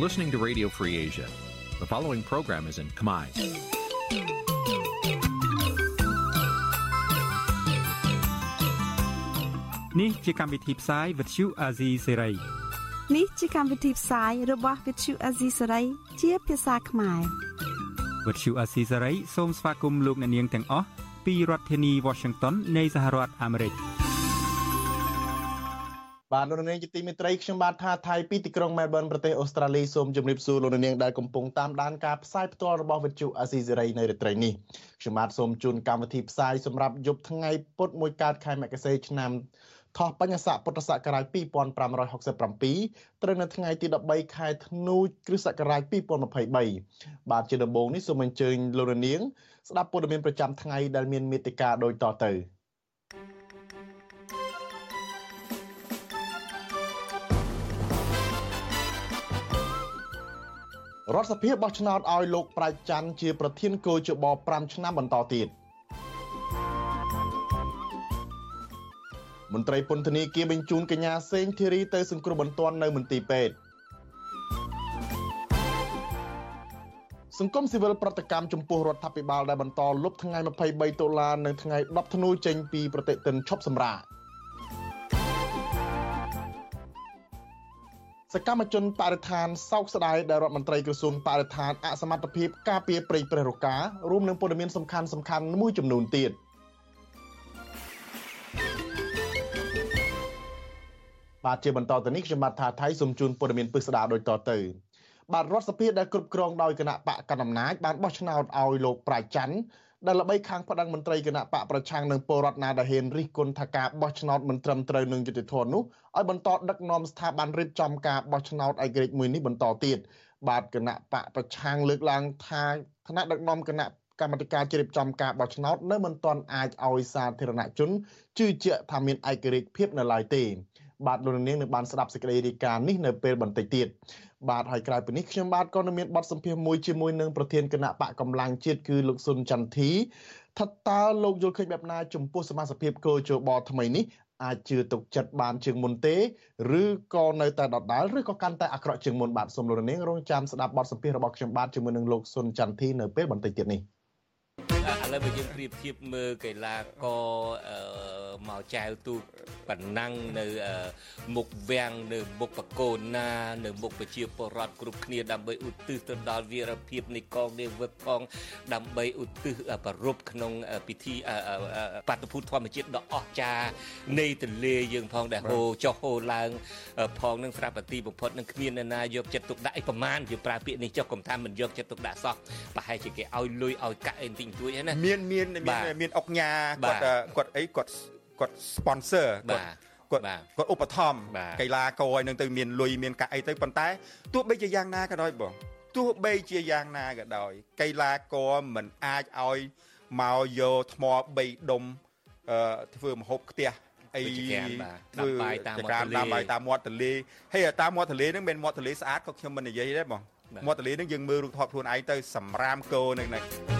listening to Radio Free Asia. The following program is in Khmer. នេះជាកម្មវិធីផ្សាយវិទ្យុអាស៊ីសេរីនេះជាកម្មវិធីផ្សាយរបស់ Vithu Azisari ជាភាសាខ្មែរវិទ្យុអាស៊ីសេរីសូមស្វាគមន៍លោកអ្នកនាងទាំងអស់ពីរដ្ឋធានី Washington នៃសហរដ្ឋអាមេរិក បាទលោកនាងជាទីមេត្រីខ្ញុំបាទថាថៃពីទីក្រុងមែលប៊នប្រទេសអូស្ត្រាលីសូមជម្រាបសួរលោកនាងដែលកំពុងតាមដានការផ្សាយផ្ទាល់របស់វិទ្យុអាស៊ីសេរីនៅរាត្រីនេះខ្ញុំបាទសូមជូនកម្មវិធីផ្សាយសម្រាប់យប់ថ្ងៃពុធមួយកើតខែមករាឆ្នាំថោះបញ្ញស័កពុទ្ធសករាជ2567ត្រូវនៅថ្ងៃទី13ខែធ្នូគ្រិស្តសករាជ2023បាទជាដំបូងនេះសូមអញ្ជើញលោកនាង ស្ដាប់ព័ត៌មានប្រចាំថ្ងៃដែលមានមេត្តាដូចតទៅ រដ្ឋសភាបោះឆ្នោតឲ្យលោកប្រាជ្ញច័ន្ទជាប្រធានគយជប5ឆ្នាំបន្តទៀតមន្ត្រីពន្ធនាគារបញ្ជូនកញ្ញាសេងធីរីទៅសង្គ្រោះបន្ទាន់នៅមន្ទីរពេទ្យសង្គមស៊ីវិលប្រតិកម្មចំពោះរដ្ឋាភិបាលដែលបន្តលុបថ្ងៃ23ដុល្លារនិងថ្ងៃ10ធ្នូចេញពីប្រតិទិនឈប់សម្រាក សកម្មជនបរិស្ថានសោកស្ដាយដែលរដ្ឋមន្ត្រីក្រសួងបរិស្ថានអសមត្ថភាពការពារព្រៃព្រះរការួមនឹងព័ត៌មានសំខាន់សំខាន់មួយចំនួនទៀតបាទជាបន្តទៅនេះខ្ញុំបាទថាថៃសូមជូនព័ត៌មានពិស្ដារដូចតទៅបាទរដ្ឋសភាដែលគ្រប់គ្រងដោយគណៈបកកណ្ដាលអំណាចបានបោះឆ្នោតឲ្យលោកប្រាជ្ញច័ន្ទ ដែលល្បីខាងប្តឹងមន្ត្រីគណៈបកប្រឆាំងនឹងពលរដ្ឋណាដែលហ៊ានរិះគន់ថាការបោះឆ្នោតមិនត្រឹមត្រូវនឹងយុត្តិធម៌នោះឲ្យបន្តដឹកនាំស្ថាប័នរៀបចំការបោះឆ្នោតឯករាជ្យមួយនេះបន្តទៀតបាទគណៈបកប្រឆាំងលើកឡើងថាគណៈដឹកនាំគណៈកម្មាធិការជ្រៀបចំការបោះឆ្នោតនៅមិនទាន់អាចឲ្យសាធារណជនជឿជាក់ថាមានឯករាជ្យភាពនៅឡើយទេ បាទលោកនាងនឹងបានស្ដាប់សេចក្តីរាយការណ៍នេះនៅពេលបន្តិចទៀតបាទហើយក្រៅពីនេះខ្ញុំបាទក៏នឹងមានបទសម្ភាសន៍មួយជាមួយនឹងប្រធានគណៈបកកម្លាំងជាតិគឺលោកសុនចន្ទធីថាតើលោកយល់ឃើញបែបណាចំពោះសមាជិកគោជបថ្មីនេះអាចជឿទុកចិត្តបានជាងមុនទេឬក៏នៅតែដដែលឬក៏កាន់តែអាក្រក់ជាងមុនបាទសូមលោកនាងរងចាំស្ដាប់បទសម្ភាសន៍របស់ខ្ញុំបាទជាមួយនឹងលោកសុនចន្ទធីនៅពេលបន្តិចទៀតនេះ ឥឡូវបើយើងប្រៀបធៀបមើលកីឡាករមកចៅទូកប៉ណ្ណឹងនៅមុខវាំងនៅមុខបកូនណា នៅមុខប្រជាពលរដ្ឋគ្រប់គ្នាដើម្បីឧទ្ទិសទៅដល់វីរភាពនៃកងនាវិកផងដើម្បីឧទ្ទិសប្ររពក្នុងពិធីបាតុភូតធម្មជាតិដ៏អស្ចារ្យនៃទន្លេយើងផងដែលហូរចុះហូរឡើង ផងនឹងស្រាប់ទីបំផុតនឹងគ្មាននរណាយកចិត្តទុកដាក់អីប្រមាណជាប្រើពាក្យនេះចុះកុំថាមិនយកចិត្តទុកដាក់សោះប្រហែលជាគេឲ្យលុយឲ្យកាក់អីបន្តិចបន្តួចណាមានមានមានមានអុកញ៉ាគាត់គាត់អីគាត់គាត់ sponsor គាត់គាត់គាត់ឧបត្ថម្ភកីឡាករឲ្យនឹងទៅមានលុយមានកាក់អីទៅប៉ុន្តែទោះបីជាយ៉ាងណាក៏ដោយបងទោះបីជាយ៉ាងណាក៏ដោយកីឡាករមិនអាចឲ្យមកយកថ្ម3ដុំអឺធ្វើមហូបខ្ទះអីធ្វើបាយតាមមាត់ទន្លេតាមបាយតាមមាត់ទន្លេហើយតាមមាត់ទន្លេហ្នឹងមិនមាត់ទន្លេស្អាតក៏ខ្ញុំមិននិយាយដែរបងមាត់ទន្លេហ្នឹងយើងមើលរូបថតខ្លួនឯងទៅសម្រាមគោនឹងហ្នឹង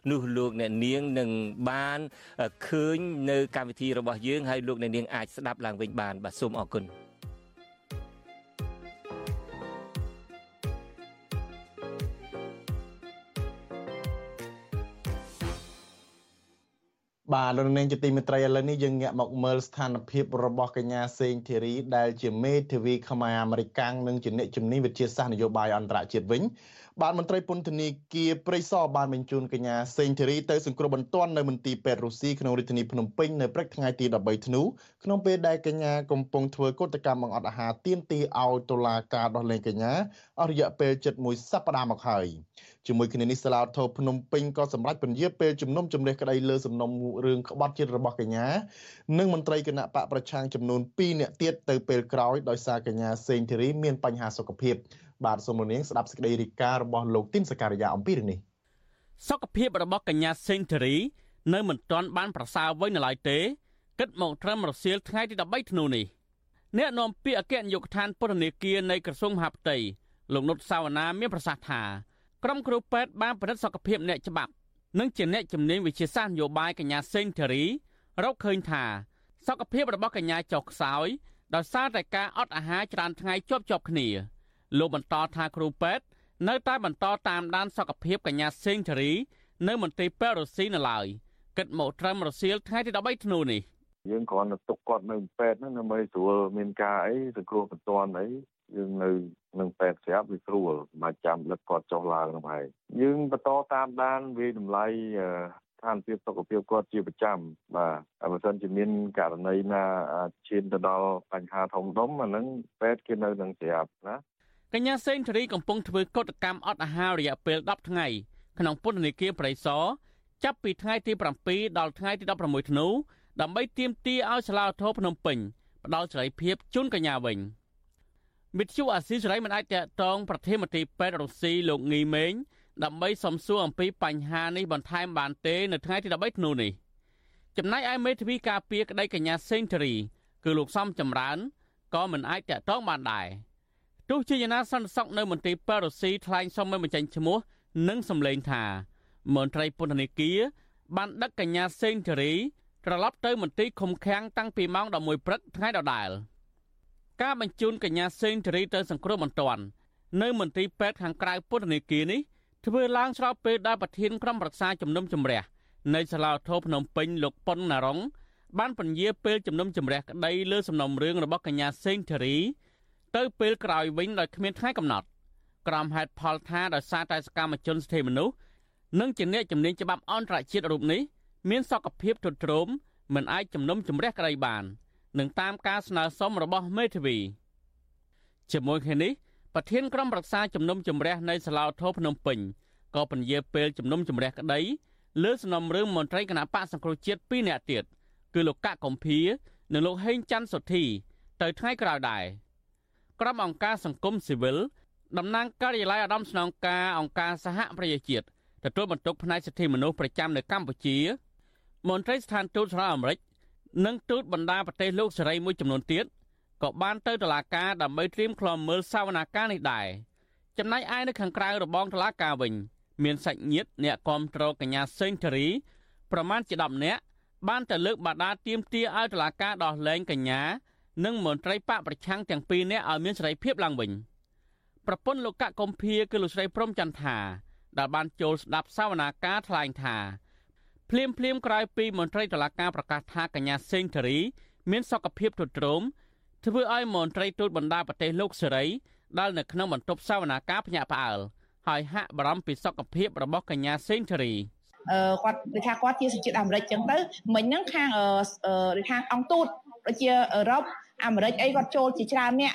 នោះលោកអ្នកនាងនឹងបានឃើញនៅកម្មវិធីរបស់យើងហើយលោកអ្នកនាងអាចស្ដាប់ឡើងវិញបានបាទសូមអរគុណបាទលោកនាងជាទីមេត្រីឥឡូវនេះយើងងាកមកមើលស្ថានភាពរបស់កញ្ញាសេងធីរីដែលជាមេធាវីខ្មែរអាមេរិកាំងនិងជាអ្នកជំនាញវិទ្យាសាស្ត្រនយោបាយអន្តរជាតិវិញ បាទមន្ត្រីពន្ធនាគារព្រៃសរបានបញ្ជូនកញ្ញាសេងធីរីទៅសង្គ្រោះបន្ទាន់នៅមន្ទីរពេទ្យរុស្ស៊ីក្នុងរាជធានីភ្នំពេញនៅព្រឹកថ្ងៃទី13ធ្នូក្នុងពេលដែលកញ្ញាកំពុងធ្វើកុតកម្មបង្អត់អាហារទាមទារឲ្យតុលាការដោះលែងកញ្ញាអស់រយៈពេលជិត1សប្តាហ៍មកហើយជាមួយគ្នានេះសាឡាធរភ្នំពេញក៏សម្រេចពន្យាពេលជំនុំជម្រះក្តីលើសំណុំរឿងក្បត់ជាតិរបស់កញ្ញានិងមន្ត្រីគណៈបកប្រឆាំងចំនួន2នាក់ទៀតទៅពេលក្រោយដោយសារកញ្ញាសេងធីរីមានបញ្ហាសុខភាព បាទសូមលោកនាងស្ដាប់សេចក្តីរាយការណ៍របស់លោកទីនសការីយ៉ាអំពីរឿងនេះសុខភាពរបស់កញ្ញាសេងធារីនៅមិនទាន់បានប្រសើរវិញនៅឡើយទេគិតមកត្រឹមរសៀលថ្ងៃទី13ធ្នូនេះអ្នកនាំពាក្យអគ្គនាយកដ្ឋានពន្ធនាគារនៃក្រសួងមហាផ្ទៃលោកនុតសាវណ្ណាមានប្រសាសន៍ថាក្រុមគ្រូពេទ្យបានពិនិត្យសុខភាពអ្នកច្បាប់និងជាអ្នកជំនាញវិទ្យាសាស្ត្រនយោបាយកញ្ញាសេងធារីរកឃើញថាសុខភាពរបស់កញ្ញាចុះខ្សោយដោយសារតែការអត់អាហារច្រើនថ្ងៃជាប់ជាប់គ្នា លោកបន្តថាគ្រូពេទ្យនៅតែបន្តតាមដានសុខភាពកញ្ញាសេងធារី នៅមន្ទីរពេទ្យរុស្ស៊ីនៅឡើយគិតមកត្រឹមរសៀលថ្ងៃទី13ធ្នូនេះយើងគ្រាន់តែទុកគាត់នៅពេទ្យហ្នឹងដើម្បីស្រួលមានការអីសង្គ្រោះបន្ទាន់អីយើងនៅនឹងពេទ្យស្រាប់វាស្រួលមិនចាំលឹកគាត់ចុះឡើងនោះហើយយើងបន្តតាមដានវាតម្លៃស្ថានភាពសុខភាពគាត់ជាប្រចាំបាទបើមិនជាមានករណីណាឈានទៅដល់បញ្ហាធំដុំអាហ្នឹងពេទ្យគេនៅនឹងស្រាប់ណា កញ្ញាសេងធារីកំពុងធ្វើកតកម្មអត់អាហាររយៈពេល10ថ្ងៃក្នុងពន្ធនាគារប្រៃសណចាប់ពីថ្ងៃទី7ដល់ថ្ងៃទី16ធ្នូដើម្បីទាមទារឲ្យសាលាឧទ្ធរភ្នំពេញផ្ដល់សេរីភាពជូនកញ្ញាវិញមិត្តជួអាស៊ីសេរីមិនអាចតតងប្រធានមន្ត្រីពេទ្យរុស្ស៊ីលោកងីមេងដើម្បីសំសួរអំពីបញ្ហានេះបន្ថែមបានទេនៅថ្ងៃទី13ធ្នូនេះចំណែកឯមេធាវីការពារក្តីកញ្ញាសេងធារីគឺលោកសំចម្រើនក៏មិនអាចតតងបានដែរ ទោះជាយ៉ាងណាសន្តិសុខនៅមន្ទីរប៉ារ៉ូស៊ីថ្លែងសុំមិនបញ្ចេញឈ្មោះនិងសម្លេងថាមន្ត្រីពន្ធនាគារបានដឹកកញ្ញាសេងធារីត្រឡប់ទៅមន្ទីរឃុំឃាំងតាំងពីម៉ោង11ព្រឹកថ្ងៃដដែលការបញ្ជូនកញ្ញាសេងធារីទៅសង្គ្រោះបន្ទាន់នៅមន្ទីរពេទ្យខាងក្រៅពន្ធនាគារនេះធ្វើឡើងស្របពេលដែលប្រធានក្រុមប្រឹក្សាជំនុំជម្រះនៃសាលាឧទ្ធរភ្នំពេញលោកប៉ុនណារុងបានពន្យាពេលជំនុំជម្រះក្តីលើសំណុំរឿងរបស់កញ្ញាសេងធារី ទៅពេលក្រោយវិញដោយគ្មានថ្ងៃកំណត់ក្រុមហេតុផលថាដោយសារតែសកម្មជនសិទ្ធិមនុស្សនិងជាអ្នកជំនាញច្បាប់អន្តរជាតិរូបនេះមានសុខភាពទ្រុឌទ្រោមមិនអាចជំនុំជម្រះក្តីបាននឹងតាមការស្នើសុំរបស់មេធាវីជាមួយគ្នានេះប្រធានក្រុមប្រឹក្សាជំនុំជម្រះនៃសាឡាវធោភ្នំពេញក៏ពន្យាពេលជំនុំជម្រះក្តីលើសំណុំរឿងមន្ត្រីគណៈបកសង្គ្រោះជាតិ2នាក់ទៀតគឺលោកកកកំភៀនិងលោកហេងច័ន្ទសុធីទៅថ្ងៃក្រោយដែរ ក្រុមអង្គការសង្គមស៊ីវិលតំណាងការិយាល័យឧត្តមស្នងការអង្គការសហប្រជាជាតិទទួលបន្ទុកផ្នែកសិទ្ធិមនុស្សប្រចាំនៅកម្ពុជាមន្ត្រីស្ថានទូតសហរដ្ឋអាមេរិកនិងទូតបណ្ដាប្រទេសលោកសេរីមួយចំនួនទៀតក៏បានទៅតុលាការដើម្បីត្រៀមឃ្លាំមើលសវនាការនេះដែរចំណែកឯនៅខាងក្រៅរបងតុលាការវិញ មានសាច់ញាតិអ្នកគាំទ្រកញ្ញាសេងធារីប្រមាណជា10នាក់បានទៅលើកបាដាទៀមទាឲ្យតុលាការដោះលែងកញ្ញា និងមន្ត្រីបកប្រឆាំងទាំងពីរនាក់ឲ្យមានសេរីភាពឡើងវិញប្រពន្ធលោកកកុម្ភាគឺលោកស្រីព្រំចន្ទថាដែលបានចូលស្ដាប់សវនាការថ្លែងថាភ្លាមភ្លាមក្រោយពីមន្ត្រីតុលាការប្រកាសថាកញ្ញាសេងធារី មានសុខភាពទ្រុឌទ្រោមធ្វើឲ្យមន្ត្រីទូតបណ្ដាប្រទេសលោកសេរីដែលនៅក្នុងបន្ទប់សវនាការភ្ញាក់ផ្អើលហើយហាក់បារម្ភពីសុខភាពរបស់កញ្ញាសេងធារីអឺគាត់ដូចថាគាត់ជាសជាតិអាមេរិកចឹងទៅមិញហ្នឹងខាងអឺដូចថាអង្គទូតដូចជាអឺរ៉ុប អាមេរិកអីគាត់ចូលជាច្រើនអ្នក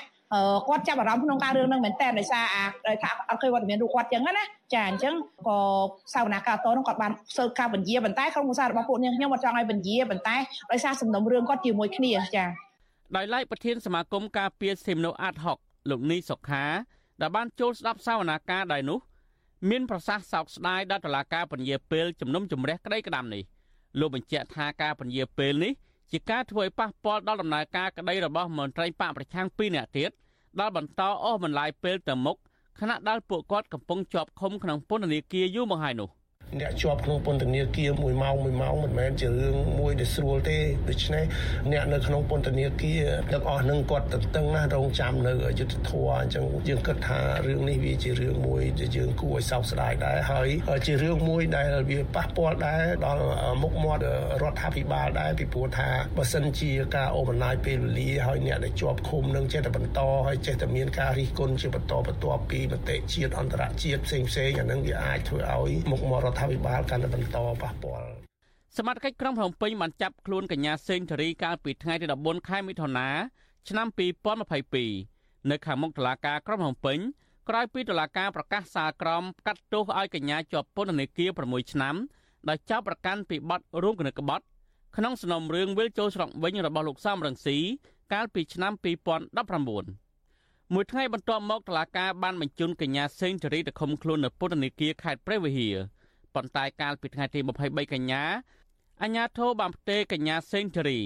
គាត់ចាប់អារម្មណ៍ក្នុងការរឿងហ្នឹងមែនតើដោយសារអាដោយថាអត់ឃើញវត្តមានរូបគាត់ចឹងណាចាអញ្ចឹងក៏សាវនាកាតោនោះគាត់បានសើការបញ្ជាប៉ុន្តែក្រុមប្រឹក្សារបស់ពួកនាងខ្ញុំអត់ចង់ឲ្យបញ្ជាប៉ុន្តែដោយសារសំណុំរឿងគាត់ជាមួយគ្នាចាដោយឡែកប្រធានសមាគមការពារសិទ្ធិមនុស្សអាត់ហុកលោកនីសុខាដែលបានចូលស្ដាប់សាវនាការដែរនោះមានប្រសាសន៍សោកស្ដាយដល់តុលាការពន្យាពេលជំនុំជម្រះក្តីក្តាំនេះលោកបញ្ជាក់ថាការពន្យាពេលនេះ ជាការធ្វើឲ្យប៉ះពាល់ដល់ដំណើរការក្តីរបស់មន្ត្រីបកប្រឆាំង2នាក់ទៀតដែលបន្តអស់បន្លាយពេលទៅមុខខណៈដែលពួកគាត់កំពុងជាប់ឃុំក្នុងពន្ធនាគារយូរមកហើយនោះ អ្នកជាប់ក្នុងពន្ធនាគារមួយម៉ោងមួយម៉ោងមិនមែនជារឿងមួយដែលស្រួលទេដូច្នេះអ្នកនៅក្នុងពន្ធនាគារទាំងអស់នឹងគាត់តឹងតឹងណាស់រងចាំនៅយុទ្ធធរអញ្ចឹងយើងគិតថារឿងនេះវាជារឿងមួយដែលយើងគួរឲ្យសោកស្ដាយដែរហើយជារឿងមួយដែលវាប៉ះពាល់ដែរដល់មុខមាត់រដ្ឋាភិបាលដែរពីព្រោះថាបើសិនជាការអូបន្លាយពេលវេលាហើយអ្នកដែលជាប់ឃុំនឹងចេះតែបន្តហើយចេះតែមានការរិះគន់ជាបន្តបន្ទាប់ពីមតិជាតិអន្តរជាតិផ្សេងផ្សេងអានឹងវាអាចធ្វើឲ្យមុខមាត់រដ្ឋាភិបាលកាន់តែបន្តប៉ះពាល់សមាជិកក្រុងភ្នំពេញបានចាប់ខ្លួនកញ្ញាសេងធារីកាលពីថ្ងៃទី14ខែមិថុនាឆ្នាំ2022នៅខាងមុខតុលាការក្រុងភ្នំពេញក្រោយពីតុលាការប្រកាសសាលក្រមកាត់ទោសឲ្យកញ្ញាជាប់ពន្ធនាគារ6ឆ្នាំដោយចាប់ប្រកាន់ពីបទរួមគំនិតក្បត់ក្នុងសំណុំរឿងវិលចូលស្រុកវិញរបស់លោកសំរងស៊ីកាលពីឆ្នាំ2019មួយថ្ងៃបន្ទាប់មកតុលាការបានបញ្ជូនកញ្ញាសេងធារីទៅឃុំខ្លួននៅពន្ធនាគារខេត្តព្រះវិហារ ប៉ុន្តែកាលពីថ្ងៃទី23កញ្ញាអាជ្ញាធរបានផ្ទេរកញ្ញាសេងធារី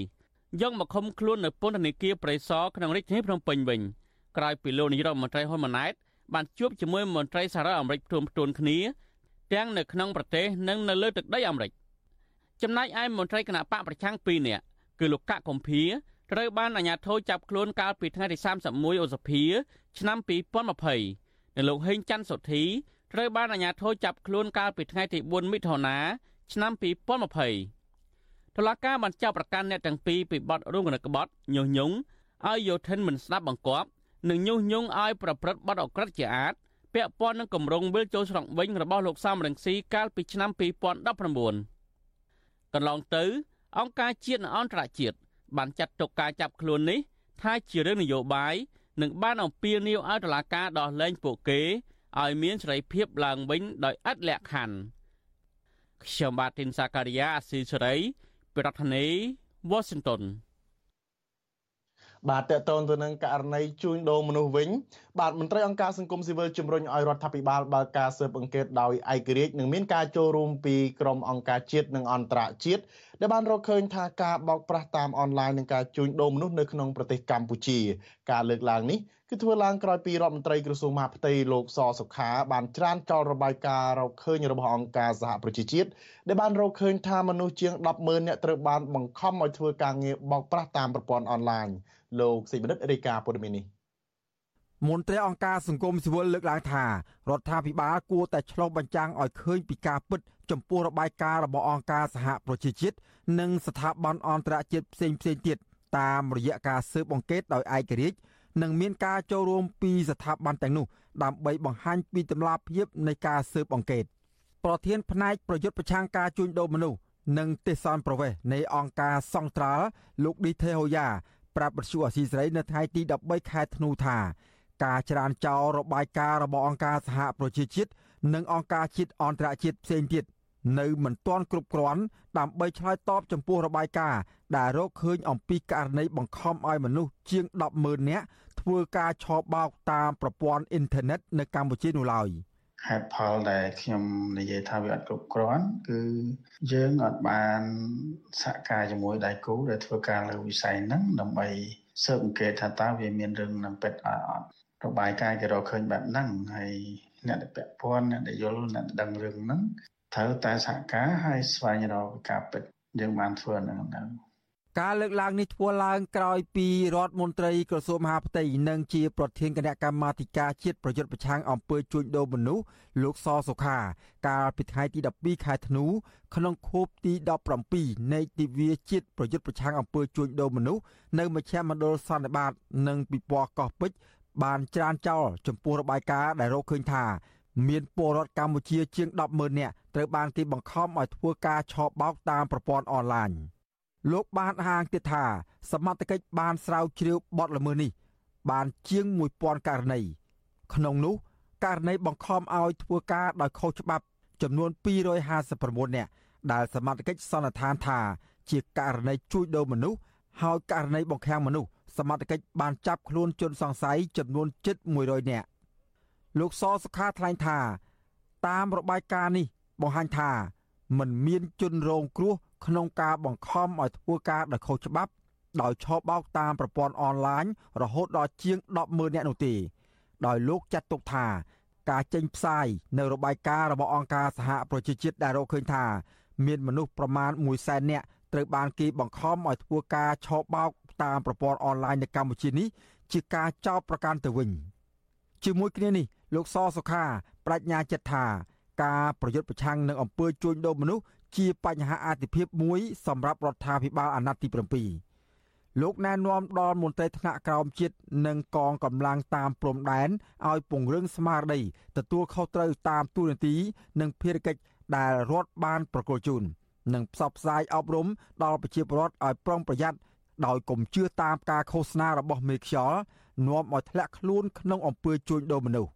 យកមកឃុំខ្លួននៅពន្ធនាគារព្រៃសរក្នុងរាជធានីភ្នំពេញវិញក្រោយពីលោកនាយរដ្ឋមន្ត្រីហ៊ុនម៉ាណែតបានជួបជាមួយមន្ត្រីសហរដ្ឋអាមេរិកផ្ទួំផ្ទួនគ្នាទាំងនៅក្នុងប្រទេសនិងនៅលើទឹកដីអាមេរិកចំណែកឯមន្ត្រីគណៈបកប្រឆាំង2នាក់គឺលោកកកកំភៀត្រូវបានអាជ្ញាធរចាប់ខ្លួនកាលពីថ្ងៃទី31ឧសភា ឆ្នាំ2020និងលោកហេងច័ន្ទសុធី ត្រូវបានអាជ្ញាធរចាប់ខ្លួនកាលពីថ្ងៃទី4មិថុនាឆ្នាំ2020តុលាការបានចាប់ប្រកាន់អ្នកទាំងពីរពីបទរួមគំនិតក្បត់ញុះញង់ឲ្យយោធិនមិនស្ដាប់បង្គាប់និងញុះញង់ឲ្យប្រព្រឹត្តបទអក្រិតជាអាតពាក់ព័ន្ធនឹងគម្រោងវិលចូលស្រុកវិញរបស់លោកសំរងស៊ីកាលពីឆ្នាំ2019កន្លងទៅអង្គការជាតិនិងអន្តរជាតិបានចាត់ទុកការចាប់ខ្លួននេះថាជារឿងនយោបាយនិងបានអំពាវនាវឲ្យតុលាការដោះលែងពួកគេ ឲ្យមានសេរីភាពឡើងវិញដោយឥតលក្ខខណ្ឌខ្ញុំបាទទីនសាការីយ៉ាអស៊ីសេរីប្រធានាធិបតី Washington បាទតកតូនទៅនឹងករណីជួញដូរមនុស្សវិញបាទមន្ត្រីអង្គការសង្គមស៊ីវិលជំរុញឲ្យរដ្ឋាភិបាលបើកការស៊ើបអង្កេតដោយឯករាជ្យនិងមានការចូលរួមពីក្រុមអង្គការជាតិនិងអន្តរជាតិ ដែលបានរកឃើញថាការបោកប្រាស់តាមអនឡាញនិងការជួញដូរមនុស្សនៅក្នុងប្រទេសកម្ពុជា ការលើកឡើងនេះគឺធ្វើឡើងក្រោយពីរដ្ឋមន្ត្រីក្រសួងមហាផ្ទៃលោកសសុខាបានច្រានចោលរបាយការណ៍រកឃើញរបស់អង្គការសហប្រជាជាតិដែលបានរកឃើញថាមនុស្សជាង100000នាក់ត្រូវបានបង្ខំឲ្យធ្វើការងារបោកប្រាស់តាមប្រព័ន្ធអនឡាញលោកសេចបណ្ឌិតរាយការណ៍ព័ត៌មាននេះ មន្ត្រីអង្គការសង្គមស៊ីវិលលើកឡើងថារដ្ឋាភិបាលគួរតែឆ្លុះបញ្ចាំងឲ្យឃើញពីការពិតចំពោះរបាយការណ៍របស់អង្គការសហប្រជាជាតិនិងស្ថាប័នអន្តរជាតិផ្សេងៗទៀតតាមរយៈការស៊ើបអង្កេតដោយឯករាជ្យនិងមានការចូលរួមពីស្ថាប័នទាំងនោះដើម្បីបង្ហាញពីតម្លាភាពនៃការស៊ើបអង្កេតប្រធានផ្នែកប្រយុទ្ធប្រឆាំងការជួញដូរមនុស្សនិងទេសនប្រវេសនៃអង្គការសង្ត្រាល់លោកឌីថេហូយ៉ាប្រាប់បទសុអសីស្រីនៅថ្ងៃទី13ខែធ្នូថា ការច្រានចោលរបាយការណ៍របស់អង្គការសហប្រជាជាតិនិងអង្គការជាតិអន្តរជាតិផ្សេងទៀតនៅមិនទាន់គ្រប់គ្រាន់ដើម្បីឆ្លើយតបចំពោះរបាយការណ៍ដែលរកឃើញអំពីករណីបង្ខំឲ្យមនុស្សជាង100000នាក់ធ្វើការឆបោកតាមប្រព័ន្ធអ៊ីនធឺណិតនៅកម្ពុជានោះឡើយហេតុផលដែលខ្ញុំនិយាយថាវាអត់គ្រប់គ្រាន់គឺយើងអត់បានសហការជាមួយដៃគូដែលធ្វើការលើវិស័យហ្នឹងដើម្បីស៊ើបអង្កេតថាតើវាមានរឿងនឹងពិតអត់ របាយការណ៍គេរកឃើញបែបហ្នឹងហើយអ្នកដែលពាក់ព័ន្ធអ្នកដែលយល់អ្នកដែលដឹងរឿងហ្នឹងត្រូវតែសហការហើយស្វែងរកការពិតយើងបានធ្វើហ្នឹងនៅការលើកឡើងនេះធ្វើឡើងក្រោយពីរដ្ឋមន្ត្រីក្រសួងមហាផ្ទៃនិងជាប្រធានគណៈកម្មាធិការជាតិប្រយុទ្ធប្រឆាំងអំពើជួញដូរមនុស្សលោកសសុខា កាលពីថ្ងៃទី12ខែធ្នូក្នុងខួបទី17នៃទិវាជាតិប្រយុទ្ធប្រឆាំងអំពើជួញដូរមនុស្សនៅមជ្ឈមណ្ឌលសន្និបាត និងពិព័រណ៍កោះពេជ្រ បានច្រានចោលចំពោះរបាយការណ៍ដែលរកឃើញថាមានពលរដ្ឋកម្ពុជាជាង100000នាក់ត្រូវបានគេបង្ខំឲ្យធ្វើការឆបោកតាមប្រព័ន្ធអនឡាញលោកបានហាងទៀតថាសមត្ថកិច្ចបានស្រាវជ្រាវបទល្មើសនេះ បានជាង1000ករណីក្នុងនោះករណីបង្ខំឲ្យធ្វើការដោយខុសច្បាប់ចំនួន259នាក់ដែលសមត្ថកិច្ចសន្និដ្ឋានថា ជាករណីជួញដូរមនុស្សហើយករណីបង្ខាំងមនុស្ស សមត្ថកិច្ចបានចាប់ខ្លួនជនសង្ស័យចំនួនជិត100នាក់លោកសសុខាថ្លែងថា តាមរបាយការណ៍នេះបង្ហាញថាมันមានជនរងគ្រោះក្នុងការបង្ខំឲ្យធ្វើការដោយខុសច្បាប់ដោយឆបោកតាមប្រព័ន្ធអនឡាញរហូតដល់ជាង100000នាក់នោះទេដោយលោកចាត់ទុកថា ការចេញផ្សាយនៅរបាយការណ៍របស់អង្គការសហប្រជាជាតិដែលរកឃើញថា មានមនុស្សប្រមាណ1សែននាក់ត្រូវបានគេបង្ខំឲ្យធ្វើការឆបោក តាមប្រព័ន្ធអនឡាញនៅកម្ពុជានេះជាការចោទប្រកាន់ទៅវិញជាមួយគ្នានេះលោកសសុខាបញ្ញាចិត្តថាការប្រយុទ្ធប្រឆាំងនឹងអំពើជួញដូរមនុស្សជាបញ្ហាអាទិភាពមួយសម្រាប់រដ្ឋាភិបាលអាណត្តិទី7លោកណែនាំដល់មន្ត្រីថ្នាក់ក្រោមជាតិនិងកងកម្លាំងតាមព្រំដែនឲ្យពង្រឹងស្មារតីទទួលខុសត្រូវតាមទូនាទី និងភារកិច្ចដែលរដ្ឋបានប្រគល់ជូននិងផ្សព្វផ្សាយអប់រំដល់ប្រជាពលរដ្ឋឲ្យប្រុងប្រយ័ត្ន ដោយកុំជឿតាមការឃោសនារបស់មេខ្យល់នាំឲ្យធ្លាក់ខ្លួនក្នុងអំពើជួញដូរមនុស្ស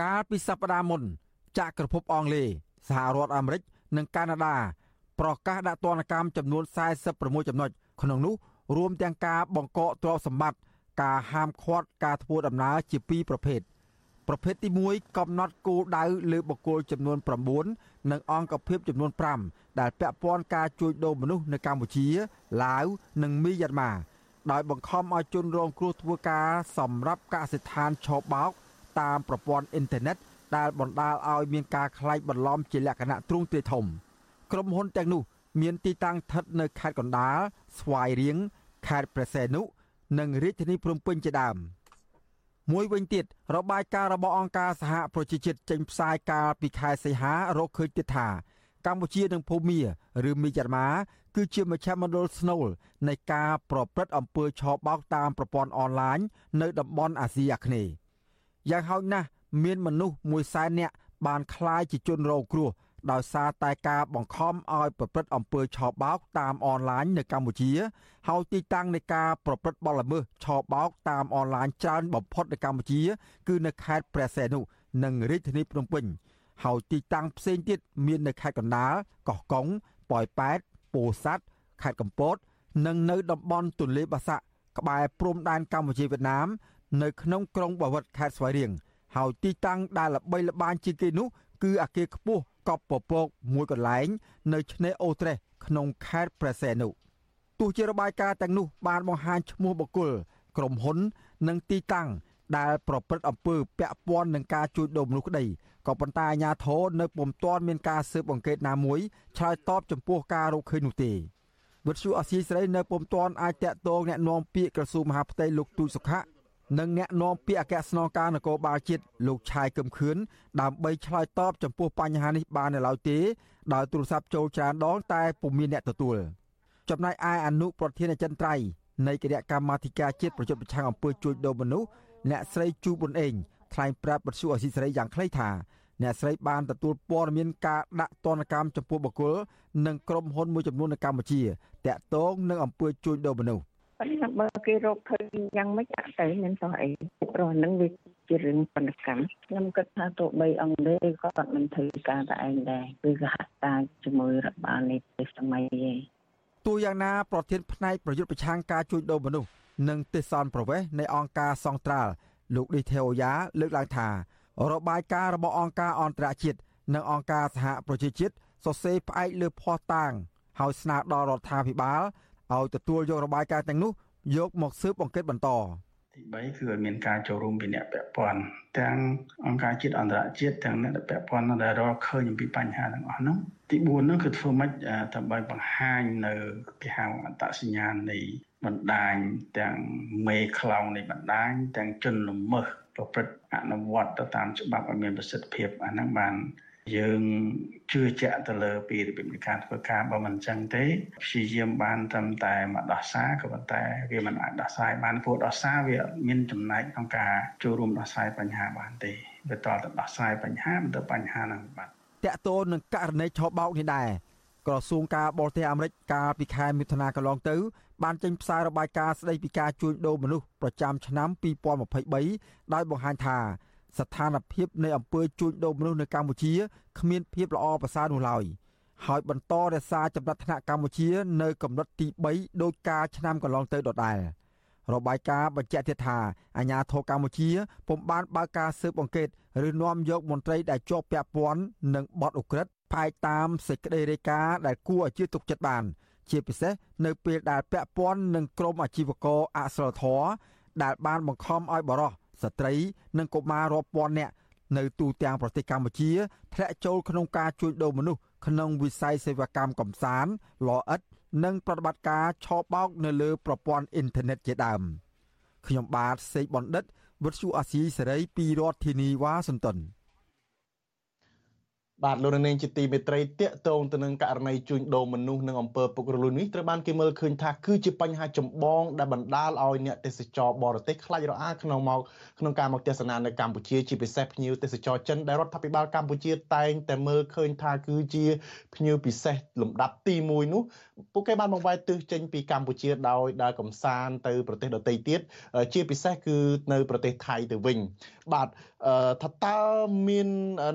កាលពីសប្តាហ៍មុនចក្រភពអង់គ្លេសសហរដ្ឋអាមេរិកនិងកាណាដាប្រកាសដាក់ទណ្ឌកម្មចំនួន46ចំណុចក្នុងនោះរួមទាំងការបង្កកទ្រព្យសម្បត្តិការហាមឃាត់ការធ្វើដំណើរជាពីរប្រភេទ ប្រភេទទី1កំណត់គោលដៅលើបុគ្គលចំនួន9និងអង្គភាពចំនួន5ដែលពាក់ព័ន្ធការជួញដូរមនុស្សនៅកម្ពុជាឡាវនិងមីយ៉ាន់ម៉ាដោយបង្ខំឲ្យជនរងគ្រោះធ្វើការសម្រាប់កសិដ្ឋានឆោបោកតាមប្រព័ន្ធអ៊ីនធឺណិតដែលបណ្ដាលឲ្យមានការក្លែងបន្លំជាលក្ខណៈទ្រង់ទ្រាយធំក្រុមហ៊ុនទាំងនោះមានទីតាំងស្ថិតនៅខេត្តកណ្ដាលស្វាយរៀងខេត្តព្រះសីហនុនិងរាជធានីភ្នំពេញជាដើម មួយវិញទៀតរបាយការណ៍របស់អង្គការសហប្រជាជាតិចេញផ្សាយកាលពីខែសីហារកឃើញទៀតថា កម្ពុជានិងភូមាឬមីយ៉ាន់ម៉ាគឺជាមជ្ឈមណ្ឌលស្នូលនៃការប្រព្រឹត្តអំពើឆបោកតាមប្រព័ន្ធអនឡាញនៅតំបន់អាស៊ីអាគ្នេយ៍យ៉ាងហោចណាស់មានមនុស្ស100,000នាក់បានក្លាយជាជនរងគ្រោះ ដោយសារតែការបង្ខំឲ្យប្រព្រឹត្តអំពើឆបោកតាមអនឡាញនៅកម្ពុជា ហើយទីតាំងនៃការប្រព្រឹត្តបទល្មើសឆបោកតាមអនឡាញច្រើនបំផុតនៅកម្ពុជា គឺនៅខេត្តព្រះសីហនុនិងរាជធានីភ្នំពេញហើយទីតាំងផ្សេងទៀតមាននៅខេត្តកណ្ដាលកោះកុងប៉ោយប៉ែតពោធិ៍សាត់ខេត្តកំពត និងនៅតំបន់ទន្លេបាសាក់ក្បែរព្រំដែនកម្ពុជាវៀតណាម នៅក្នុងក្រុងបាវិតខេត្តស្វាយរៀងហើយទីតាំងដែលល្បីល្បាញជាងគេនោះគឺអគារខ្ពស់ កប់ពពកមួយកន្លែងនៅឆ្នេរអូត្រេសក្នុងខេត្តព្រះសីហនុទោះជារបាយការណ៍ទាំងនោះបានបង្ហាញឈ្មោះបុគ្គលក្រុមហ៊ុននិងទីតាំងដែលប្រព្រឹត្តអំពើពាក់ព័ន្ធនឹងការជួញដូរមនុស្សក្តីក៏ប៉ុន្តែអាជ្ញាធរនៅពុំទាន់មានការស៊ើបអង្កេតណាមួយឆ្លើយតបចំពោះការរកឃើញនោះទេវិទ្យុអសីស្រីនៅពុំទាន់អាចតាក់ទងแนะនាំពាក្យក្រសួងមហាផ្ទៃលោកទូចសុខៈ និងអ្នកនាំពាក្យអគ្គស្នងការនគរបាលជាតិលោកឆាយកឹមខឿនដើម្បីឆ្លើយតបចំពោះបញ្ហានេះបាននៅឡើយទេដោយទូរស័ព្ទចូលច្រើនដងតែពុំមានអ្នកទទួលចំណែកឯអនុប្រធានអចិន្ត្រៃយ៍នៃគណៈកម្មាធិការជាតិប្រយុទ្ធប្រឆាំងអំពើជួញដូរមនុស្សអ្នកស្រីជូប៊ុនអេងថ្លែងប្រាប់បទសុអសីសេរីយ៉ាងខ្លីថាអ្នកស្រីបានទទួលព័ត៌មានការដាក់ទណ្ឌកម្មចំពោះបុគ្គលនិងក្រុមហ៊ុនមួយចំនួននៅកម្ពុជាតាក់ទងនឹងអំពើជួញដូរមនុស្ស ប៉ុន្តែបើគេរកឃើញយ៉ាងម៉េចអត់ទៅមានសោះអីព្រោះហ្នឹងវាជារឿងបណ្ឌកម្មខ្ញុំគិតថាទោះបីអង្គទេក៏អត់មិនធ្វើការតែឯងដែរគឺសហការជាមួយរដ្ឋបាលនេះទៅសម័យឯងទោះយ៉ាងណាប្រធានផ្នែកប្រយុទ្ធប្រឆាំងការជួញដូរមនុស្សនិងទេសនប្រវេសនៃអង្គការសង្ត្រាល់លោកឌីថេអូយ៉ាលើកឡើងថារបាយការណ៍របស់អង្គការអន្តរជាតិនិងអង្គការសហប្រជាជាតិសរសេរផ្អែកលើភ័ស្តុតាងហើយស្នើដល់រដ្ឋាភិបាល ឲ្យទទួលយករបាយការណ៍ទាំងនោះយកមកស៊ើបអង្កេតបន្តទី3គឺឲ្យមានការចូលរួមពីអ្នកពាក់ព័ន្ធទាំងអង្គការជាតិអន្តរជាតិទាំងអ្នកពាក់ព័ន្ធដែលរកឃើញអំពីបញ្ហាទាំងអស់ហ្នឹងទី4ហ្នឹងគឺធ្វើម៉េចដើម្បីបង្ហាញនៅគេហៅអត្តសញ្ញាណនៃបណ្ដាញទាំងមេខ្លោងនៃបណ្ដាញទាំងជនល្មើសប្រព្រឹត្តអនុវត្តទៅតាមច្បាប់ឲ្យមានប្រសិទ្ធភាពអាហ្នឹងបាន យើងជឿជាក់ទៅលើពីរបៀបនៃការធ្វើការបើមិនចឹងទេព្យាយាមបានត្រឹមតែមកដោះសារក៏ប៉ុន្តែវាមិនអាចដោះស្រាយបានព្រោះដោះសារវាមានចំណែកក្នុងការចូលរួមដោះស្រាយបញ្ហាបានទេវាតទៅដោះស្រាយបញ្ហាមិនទៅបញ្ហាហ្នឹងបាទតកតូននឹងករណីឆោបោកនេះដែរក្រសួងការបរទេសអាមេរិកកាលពីខែមិថុនាកន្លងទៅ បានចេញផ្សាយរបាយការណ៍ស្តីពីការជួញដូរមនុស្សប្រចាំឆ្នាំ2023ដោយបង្ហាញថា ស្ថានភាពនៃអំពើជួញដូរមនុស្សនៅកម្ពុជាគ្មានភាពល្អប្រសើរនោះឡើយហើយបន្តរក្សាចំណាត់ថ្នាក់កម្ពុជា នៅកម្រិតទី3ដោយការឆ្នាំកន្លងទៅដដែលរបាយការណ៍បញ្ជាក់ទៀតថាអាញាធរកម្ពុជាពុំបានបើកការស៊ើបអង្កេតឬនាំយកមន្ត្រីដែលជាប់ពាក់ព័ន្ធនឹងបទឧក្រិដ្ឋផ្អែកតាមសេចក្តីរាយការណ៍ដែលគួរឲ្យជឿទុកចិត្តបាន ជាពិសេសនៅពេលដែលពាក់ព័ន្ធនឹងក្រុមអាជីវករអសិលធរដែលបានបង្ខំឲ្យបរិ សុទ្ធស្ត្រី និងកុមាររាប់ពាន់នាក់នៅទូទាំងប្រទេសកម្ពុជាធ្លាក់ចូលក្នុងការជួញដូរមនុស្សក្នុងវិស័យសេវាកម្មកំសាន្តលអិតនិងប្រតិបត្តិការឆបោកនៅលើប្រព័ន្ធអ៊ីនធឺណិតជាដើមខ្ញុំបាទសេកបណ្ឌិតវិទ្យុអាស៊ីសេរីពីរដ្ឋធានីវ៉ាស៊ីនតោន បាទលោកនាងជាទីមេត្រីតេតងទៅនឹងករណីជួញដូរមនុស្សនិងអំពើពុករលួយនេះត្រូវបានគេមើលឃើញថាគឺជាបញ្ហាចម្បងដែលបណ្ដាលឲ្យអ្នកទេសចរបរទេសខ្លាចរអាក្នុងមកក្នុងការមកទស្សនានៅកម្ពុជាជាពិសេសភ្ញៀវទេសចរចិនដែលរដ្ឋាភិបាលកម្ពុជាតែងតែមើលឃើញថាគឺជាភ្ញៀវពិសេសលំដាប់ទី1នោះពួកគេបានបង្វែរទិសចេញពីកម្ពុជាដោយដើរកំសាន្តទៅប្រទេសដទៃទៀតជាពិសេសគឺនៅប្រទេសថៃទៅវិញបាទថាតើមាន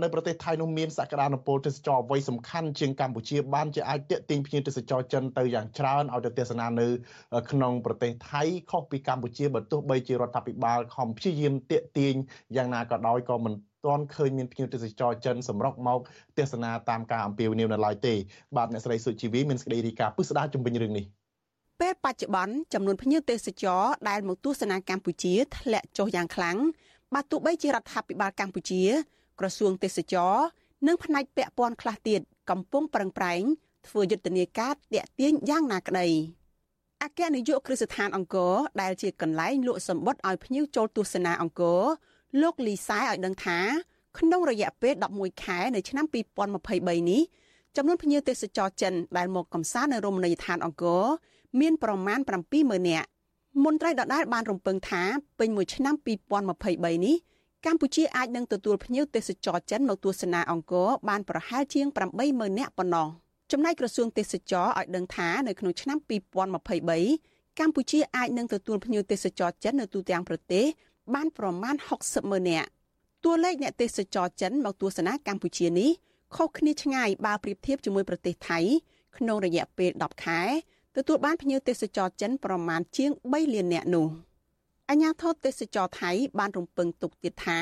នៅប្រទេសថៃនោះមានសក្តានុពលទេសចរអ្វីសំខាន់ជាងកម្ពុជាបានជាអាចទាក់ទាញភ្ញៀវទេសចរចិនទៅយ៉ាងច្រើនឲ្យទៅទស្សនានៅក្នុងប្រទេសថៃខុសពីកម្ពុជាបើទោះបីជារដ្ឋាភិបាលខំព្យាយាមទាក់ទាញយ៉ាងណាក៏ដោយក៏មិនទាន់ឃើញមានភ្ញៀវទេសចរចិនសម្រុកមកទស្សនាតាមការអំពាវនាវនៅឡើយទេបាទអ្នកស្រីសុជីវីមានសេចក្តីរាយការណ៍ពិស្ដារជំវិញរឿងនេះពេលបច្ចុប្បន្នចំនួនភ្ញៀវទេសចរដែលមកទស្សនាកម្ពុជាធ្លាក់ចុះយ៉ាងខ្លាំងបើទោះបីជារដ្ឋាភិបាលកម្ពុជា ក្រសួងទេសចរ និងផ្នែកពាក់ព័ន្ធខ្លះទៀតកំពុងប្រឹងប្រែងធ្វើយុទ្ធនាការតាក់ទាញយ៉ាងណាក្តីអគ្គនាយកគ្រឹះស្ថានអង្គរដែលជាកន្លែងលក់សម្បត្តិឲ្យភ្ញៀវចូលទស្សនាអង្គរលោកលីសែឲ្យដឹងថា ក្នុងរយៈពេល11ខែនៅឆ្នាំ2023នេះចំនួនភ្ញៀវទេសចរចិនដែលមកកំសាន្តនៅរមណីយដ្ឋានអង្គរមានប្រមាណ70000នាក់មន្ត្រីដដែលបានរំពឹងថាពេញមួយឆ្នាំ2023នេះ កម្ពុជាអាចនឹងទទួលភ្ញៀវទេសចរចិនមកទស្សនាអង្គរបានប្រហែលជាង80000នាក់ប៉ុណ្ណោះចំណែកក្រសួងទេសចរឲ្យដឹងថានៅក្នុងឆ្នាំ2023កម្ពុជាអាចនឹងទទួលភ្ញៀវទេសចរចិននៅទូទាំងប្រទេសបានប្រមាណ60ម៉ឺននាក់តួលេខអ្នកទេសចរចិនមកទស្សនាកម្ពុជានេះខុសគ្នាឆ្ងាយបើប្រៀបធៀបជាមួយប្រទេសថៃក្នុងរយៈពេល10ខែទទួលបានភ្ញៀវទេសចរចិនប្រមាណជាង3លាននាក់នោះ អញ្ញាធិបទេសចរថៃបានរំពឹងទុកទៀតថា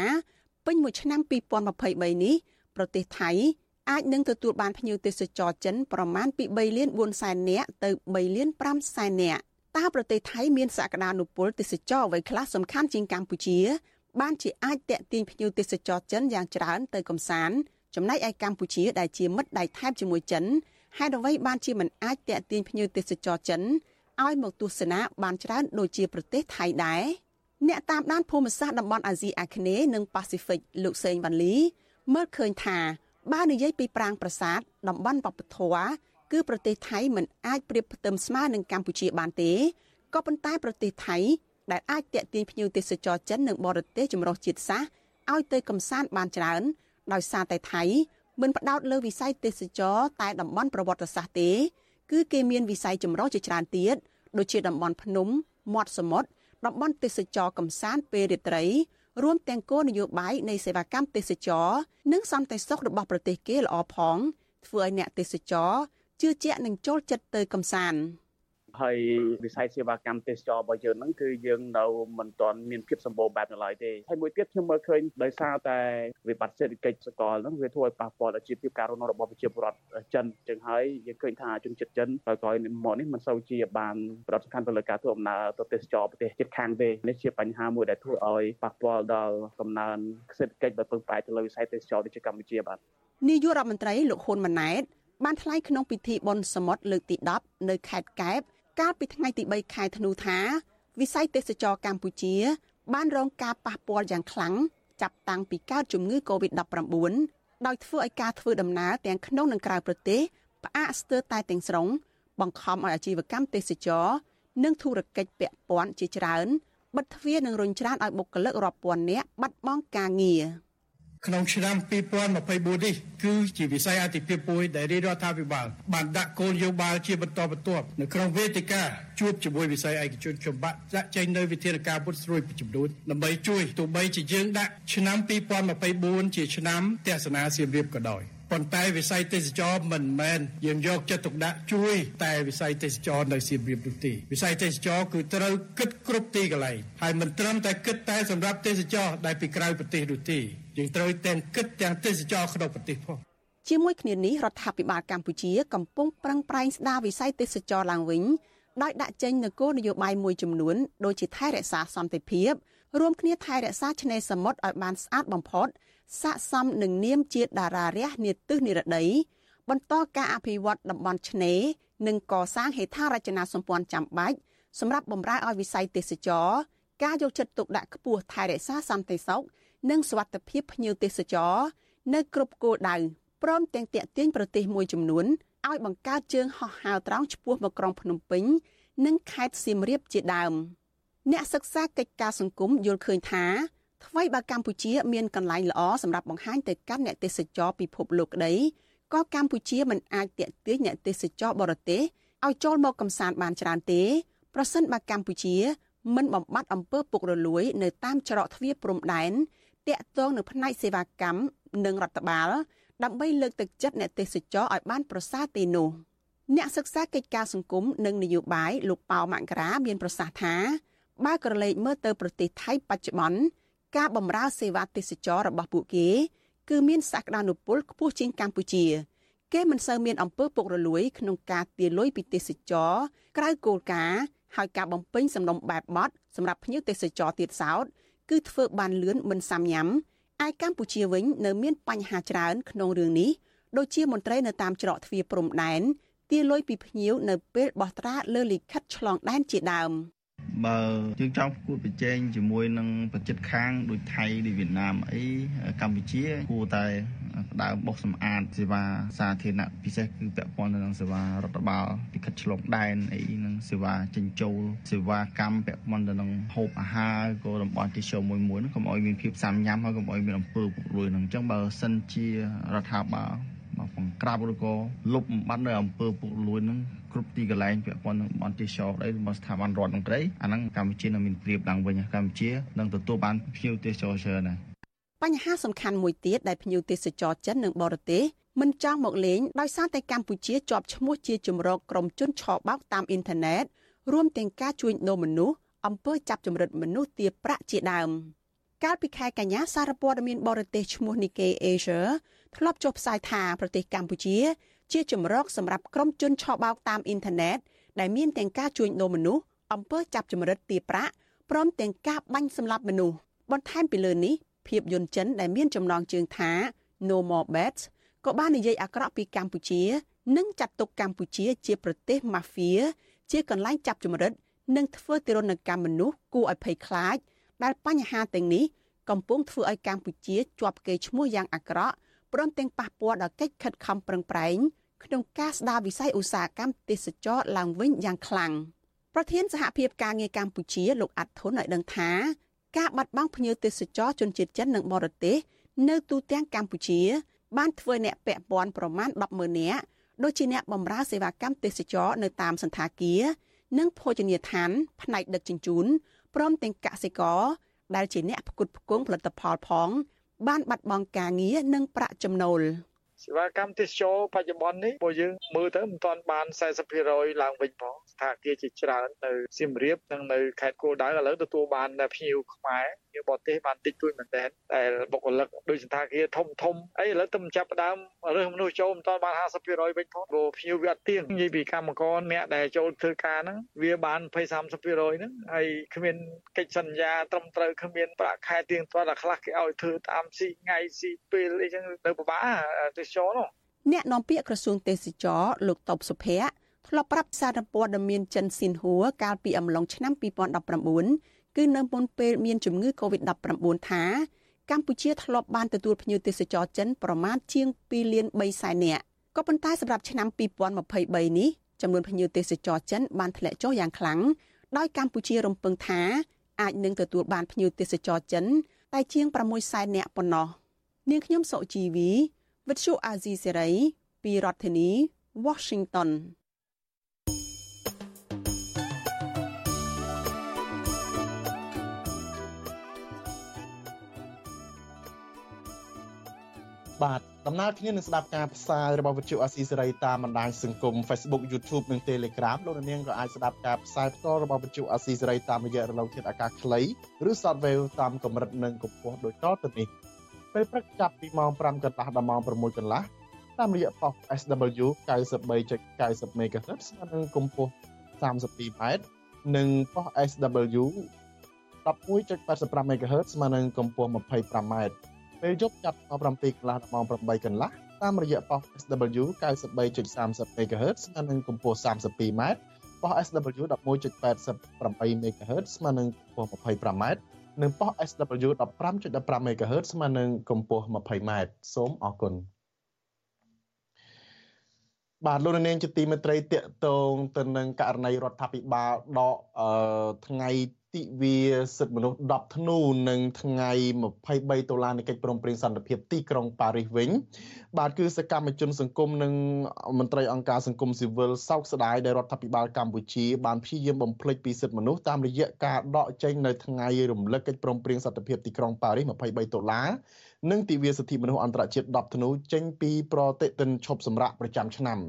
ពេញមួយឆ្នាំ2023នេះប្រទេសថៃអាចនឹងទទួលបានភ្ញៀវទេសចរចិនប្រមាណពី3លាន4សែននាក់ទៅ3លាន5សែននាក់តើប្រទេសថៃមានសក្តានុពលទេសចរអ្វីខ្លះសំខាន់ជាងកម្ពុជា បានជាអាចតាក់ទាញភ្ញៀវទេសចរចិនយ៉ាងច្រើនទៅកំសាន្តចំណែកឯកម្ពុជាដែលជាមិត្តដៃថែបជាមួយចិនហេតុអ្វីបានជាមិនអាចតាក់ទាញភ្ញៀវទេសចរចិន ឲ្យមកទស្សនាបានច្រើនដូចជាប្រទេសថៃដែរអ្នកតាមដានភូមិសាស្ត្រតំបន់អាស៊ីអាគ្នេយ៍និងប៉ាស៊ីហ្វិកលោកសេងវ៉ាន់លីមើលឃើញថាបើនិយាយពីប្រាង្គប្រាសាទតំបន់វប្បធម៌គឺប្រទេសថៃមិនអាចប្រៀបផ្ទឹមស្មើនឹងកម្ពុជាបានទេក៏ប៉ុន្តែប្រទេសថៃដែលអាចតាក់ទាញភ្ញៀវទេសចរចិននិងបរទេសចម្រុះជាតិសាសន៍ឲ្យទៅកំសាន្តបានច្រើនដោយសារតែថៃមិនផ្ដោតលើវិស័យទេសចរតែតំបន់ប្រវត្តិសាស្ត្រទេ គឺគេមានវិស័យចម្រុះជាច្រើនទៀត ដូចជាតំបន់ភ្នំមាត់សមុទ្រតំបន់ទេសចរកំសាន្តពេលរាត្រីរួមទាំងគោលនយោបាយនៃសេវាកម្មទេសចរនិងសន្តិសុខរបស់ប្រទេសគេល្អផងធ្វើឲ្យអ្នកទេសចរជឿជាក់នឹងចូលចិត្តទៅកំសាន្ត ហើយវិស័យសេវាកម្មទេសចររបស់យើងហ្នឹងគឺយើងនៅមិនទាន់មានភាពសម្បូរបែបនៅឡើយទេហើយមួយទៀតខ្ញុំមើលឃើញដោយសារតែវិបត្តិសេដ្ឋកិច្ចសកលហ្នឹងវាធ្វើឲ្យប៉ះពាល់ដល់ជីវភាពការរស់នៅរបស់ប្រជាពលរដ្ឋចិនចឹងហើយយើងឃើញថាជនជាតិចិនក្រោយៗមកនេះមិនសូវជាបានប្រតិកម្មទៅលើការធ្វើដំណើរទៅទេសចរប្រទេសជិតខាងទេនេះជាបញ្ហាមួយដែលធ្វើឲ្យប៉ះពាល់ដល់កំណើនសេដ្ឋកិច្ចដែលពឹងផ្អែកទៅលើវិស័យទេសចរដូចជាកម្ពុជាបាទនាយករដ្ឋមន្ត្រីលោកហ៊ុនម៉ាណែតបានថ្លែងក្នុងពិធីបុណ្យសមុទ្រលើកទី10នៅខេត្តកែប កាលពីថ្ងៃទី3ខែធ្នូថា វិស័យទេសចរកម្ពុជា បានរងការប៉ះពាល់យ៉ាងខ្លាំងចាប់តាំងពីកើតជំងឺ Covid-19 ដោយធ្វើឲ្យការធ្វើដំណើរទាំងក្នុងនិងក្រៅប្រទេសផ្អាកស្ទើរតែទាំងស្រុងបង្ខំឲ្យអាជីវកម្មទេសចរនិងធុរកិច្ចពាក់ព័ន្ធជាច្រើនបិទទ្វារនិងរុញច្រានឲ្យបុគ្គលិករាប់ពាន់នាក់បាត់បង់ការងារ។ ក្នុងឆ្នាំ2024នេះគឺជាវិស័យអតិភិបមួយដែលរាជរដ្ឋាភិបាលបានដាក់គោលនយោបាយជាបន្តបន្ទាប់នៅក្នុងវេទិកាជួបជាមួយវិស័យឯកជនចំបាក់ចាក់ចែងនៅវិធានការពុទ្ធស្រួយចំនួនដើម្បីជួយទោះបីជាយើងដាក់ឆ្នាំ2024ជាឆ្នាំទស្សនាសៀមរាបក៏ដោយប៉ុន្តែវិស័យទេសចរមិនមែនយើងយកចិត្តទុកដាក់ជួយ តែវិស័យទេសចរនៅសៀមរាបនោះទេវិស័យទេសចរគឺត្រូវគិតគ្រប់ទីកន្លែងហើយមិនត្រឹមតែគិតតែសម្រាប់ទេសចរដែលពីក្រៅប្រទេសនោះទេ យើងត្រូវទាំងគិតទាំងទេសចរក្នុងប្រទេសផងជាមួយគ្នានេះរដ្ឋាភិបាលកម្ពុជាកំពុងប្រឹងប្រែងស្ដារវិស័យទេសចរឡើងវិញដោយដាក់ចេញនូវគោលនយោបាយមួយចំនួនដូចជាថែរក្សាសន្តិភាពរួមគ្នាថែរក្សាឆ្នេរសមុទ្រឲ្យបានស្អាតបំផុតស័ក្តិសមនឹងនាមជាតារារះនាទិសនិរដី បន្តការអភិវឌ្ឍតំបន់ឆ្នេរនិងកសាងហេដ្ឋារចនាសម្ព័ន្ធចាំបាច់សម្រាប់បម្រើឲ្យវិស័យទេសចរការយកចិត្តទុកដាក់ខ្ពស់ថែរក្សាសន្តិសុខ និងសុវត្ថិភាពភ្ញៀវទេសចរនៅគ្រប់គោលដៅព្រមទាំងតាក់ទាញប្រទេសមួយចំនួនឲ្យបង្កើតជើងហោះហើរត្រង់ឆ្ពោះមកក្រុងភ្នំពេញ និងខេត្តសៀមរាបជាដើម អ្នកសិក្សាកិច្ចការសង្គមយល់ឃើញថាថ្មីបើកម្ពុជា មានកន្លែងល្អសម្រាប់បង្ហាញទៅកាន់អ្នកទេសចរពិភពលោកក្តីក៏កម្ពុជាមិនអាចតាក់ទាញអ្នកទេសចរបរទេសឲ្យចូលមកកំសាន្តបានច្រើនទេប្រសិនបើកម្ពុជាមិនបំបត្តិអំពើពុករលួយ នៅតាមច្រកទ្វារព្រំដែន តាក់ទងនៅផ្នែកសេវាកម្មនិងរដ្ឋបាលដើម្បីលើកទឹកចិត្តអ្នកទេសចរឲ្យបានប្រសើរទេនោះអ្នកសិក្សាកិច្ចការសង្គមនិងនយោបាយលោកប៉ៅមករាមានប្រសាសន៍ថាបើក្រឡេកមើលទៅប្រទេសថៃបច្ចុប្បន្នការបម្រើសេវាទេសចររបស់ពួកគេ គឺមានសក្តានុពលខ្ពស់ជាងកម្ពុជា គេមិនសូវមានអំពើពុករលួយ ក្នុងការទារលុយពីទេសចរក្រៅគោលការណ៍ហើយការបំពេញសំណុំបែបបត់សម្រាប់ភ្ញៀវទេសចរទៀតសោត គឺធ្វើបានលឿនមិនសាំញ៉ាំឯកម្ពុជាវិញនៅមានបញ្ហាច្រើនក្នុងរឿងនេះដូចជាមន្ត្រីនៅតាមច្រកទ្វារព្រំដែនទារលុយពីភ្ញៀវនៅពេលបោះត្រាលើលិខិតឆ្លងដែនជាដើម។ បើយើងចង់ប្រកួតប្រជែងជាមួយនឹងប្រទេសខាងដូចថៃដូចវៀតណាមអីកម្ពុជាគួរតែផ្ដើមបោះសម្អាតសេវាសាធារណៈពិសេសគឺពាក់ព័ន្ធទៅនឹងសេវារដ្ឋបាលពិកិច្ចឆ្លងដែនអីនឹងសេវាចិញ្ចូលសេវាកម្មពាក់ព័ន្ធទៅនឹងហូបអាហារក៏តំបន់ទេសចរមួយមួយកុំឲ្យមានភាពសាមញ៉ាំហើយកុំឲ្យមានអំពើពុករលួយនឹងអញ្ចឹងបើសិនជារដ្ឋាភិបាលមក បង្ក្រាបឬក៏លុបបំបាត់នៅអំពើពុករលួយនឹងគ្រប់ទីកន្លែងពាក់ព័ន្ធនឹងបនទេសចរអីរបស់ស្ថាប័នរដ្ឋនឹងក្តីអាហ្នឹងកម្ពុជានឹងមានព្រៀបឡើងវិញកម្ពុជានឹងទទួលបានភ្ញៀវទេសចរច្រើនណាស់បញ្ហាសំខាន់មួយទៀតដែលភ្ញៀវទេសចរចិននិងបរទេសមិនចង់មកលេងដោយសារតែកម្ពុជាជាប់ឈ្មោះជាជំរកក្រុមជនឆបោកតាមអ៊ីនធឺណិតរួមទាំងការជួញដូរមនុស្សអំពើចាប់ចម្រិតមនុស្សទារប្រាក់ជាដើមកាលពីខែកញ្ញាសារព័ត៌មានបរទេសឈ្មោះ Nikkei Asia ធ្លាប់ចុះផ្សាយថាប្រទេសកម្ពុជា ជាជំរកសម្រាប់ក្រុមជនឆបោកតាមអ៊ីនធឺណិតដែលមានទាំងការជួញដូរមនុស្សអំពើចាប់ចម្រិតទារប្រាក់ព្រមទាំងការបាញ់សម្លាប់មនុស្សបន្ថែមពីលើនេះភាពយន្តចិនដែលមានចំណងជើងថា No More Bets ក៏បាននិយាយអាក្រក់ពីកម្ពុជា និងចាត់ទុកកម្ពុជាជាប្រទេសម៉ាហ្វៀជាកន្លែងចាប់ចម្រិតនិងធ្វើទរណកម្មមនុស្សគួរឲ្យភ័យខ្លាចដែលបញ្ហាទាំងនេះកំពុងធ្វើឲ្យកម្ពុជាជាប់កេរ្តិ៍ឈ្មោះយ៉ាងអាក្រក់ ព្រមទាំងប៉ះពាល់ដល់កិច្ចខិតខំប្រឹងប្រែងក្នុងការស្ដារវិស័យឧស្សាហកម្មទេសចរឡើងវិញយ៉ាងខ្លាំងប្រធានសហភាពការងារកម្ពុជាលោកអាត់ធុនឲ្យដឹងថាការបាត់បង់ភ្ញៀវទេសចរជនជាតិចិននិងបរទេសនៅទូទាំងកម្ពុជា បានធ្វើអ្នកពាក់ព័ន្ធប្រមាណ100000នាក់ដូចជាអ្នកបម្រើសេវាកម្មទេសចរនៅតាមសន្តាគារនិងភោជនីយដ្ឋាន ផ្នែកដឹកជញ្ជូនព្រមទាំងកសិករដែលជាអ្នកផ្គត់ផ្គង់ផលិតផលផង បានបាត់បង់ការងារនិងប្រាក់ចំណូល។សេវាកម្មទេសចរបច្ចុប្បន្ននេះបើយើងមើលទៅមិនទាន់បាន40%ឡើងវិញផងស្ថានភាពជាច្រើននៅសៀមរាបនិងនៅខេត្តគោលដៅឥឡូវទទួលបានភ្ញៀវខ្មែរ ភ្ញៀវបរទេសបានតិចតួចមែនទែនតែបុគ្គលិកដូចសន្តាគារធំធំអីឥឡូវទៅចាប់ផ្ដើមរើសមនុស្សចូលមិនទាន់បាន50%វិញផងព្រោះភ្ញៀវវាអត់ទៀងនិយាយពីកម្មករអ្នកដែលចូលធ្វើការហ្នឹងវាបាន20 30%ហ្នឹងហើយគ្មានកិច្ចសន្យាត្រឹមត្រូវគ្មានប្រាក់ខែទៀងទាត់តែខ្លះគេឲ្យធ្វើតាមស៊ីថ្ងៃស៊ីពេលអីចឹងនៅពិបាកទេសចរនោះអ្នកនាំពាក្យក្រសួងទេសចរលោកតបសុភ័ក្រធ្លាប់ប្រាប់សារព័ត៌មានចិនស៊ីនហួរកាលពីអំឡុងឆ្នាំ2019 គឺនៅមុនពេលមានជំងឺ Covid-19 ថាកម្ពុជាធ្លាប់បានទទួលភ្ញៀវទេសចរចិនប្រមាណជាង2លាន3សែននាក់ក៏ប៉ុន្តែសម្រាប់ឆ្នាំ2023នេះចំនួនភ្ញៀវទេសចរចិនបានធ្លាក់ចុះយ៉ាងខ្លាំងដោយកម្ពុជារំពឹងថាអាចនឹងទទួលបានភ្ញៀវទេសចរចិនតែជាង6សែននាក់ប៉ុណ្ណោះនាងខ្ញុំសុជីវីវិទ្យុអាស៊ីសេរីពីរដ្ឋធានី Washington បាទដំណើរគ្នានឹងស្ដាប់ការផ្សាយរបស់វិទ្យុអាស៊ីសេរីតាមបណ្ដាញសង្គម Facebook YouTube និង Telegram លោកនាងក៏អាចស្ដាប់ការផ្សាយផ្ទាល់របស់វិទ្យុអាស៊ីសេរីតាមរយៈរលកធាតុអាកាសខ្លីឬ Shortwave តាមកម្រិតនិងកម្ពស់ដូចតទៅនេះពេលព្រឹកចាប់ពីម៉ោង5កន្លះដល់ម៉ោង6កន្លះតាមរយៈប៉ុស SW 93.90 MHz ស្មើនឹងកម្ពស់ 32m និងប៉ុស SW 11.85 MHz ស្មើនឹងកម្ពស់ 25m ពេលយប់ចាប់ម៉ោង7កន្លះដល់ម៉ោង8កន្លះតាមរយៈប៉ុស SW 93.30 MHz ស្មើនឹងកម្ពស់ 32m ប៉ុស SW 11.88 MHz ស្មើនឹងកម្ពស់ 25m និងប៉ុស SW 15.15 MHz ស្មើនឹងកម្ពស់ 20m សូមអរគុណបាទលោកនាងជាទីមេត្រីតកតងទៅនឹងករណីរដ្ឋាភិបាលដកថ្ងៃ ទិវាសិទ្ធិមនុស្ស10ធ្នូនិងថ្ងៃ23ដុល្លារនៃកិច្ចព្រមព្រៀងសន្តិភាពទីក្រុងប៉ារីសវិញ បាទគឺសកម្មជនសង្គមនិងមន្ត្រីអង្គការសង្គមស៊ីវិលសោកស្ដាយដែលរដ្ឋាភិបាលកម្ពុជាបានព្យាយាមបំភ្លេចពីសិទ្ធិមនុស្សតាមរយៈការដកចេញនៅថ្ងៃរំលឹកកិច្ចព្រមព្រៀងសន្តិភាពទីក្រុងប៉ារីស23ដុល្លារ និងទិវាសិទ្ធិមនុស្សអន្តរជាតិ10ធ្នូចេញពីប្រតិទិនឈប់សម្រាកប្រចាំឆ្នាំ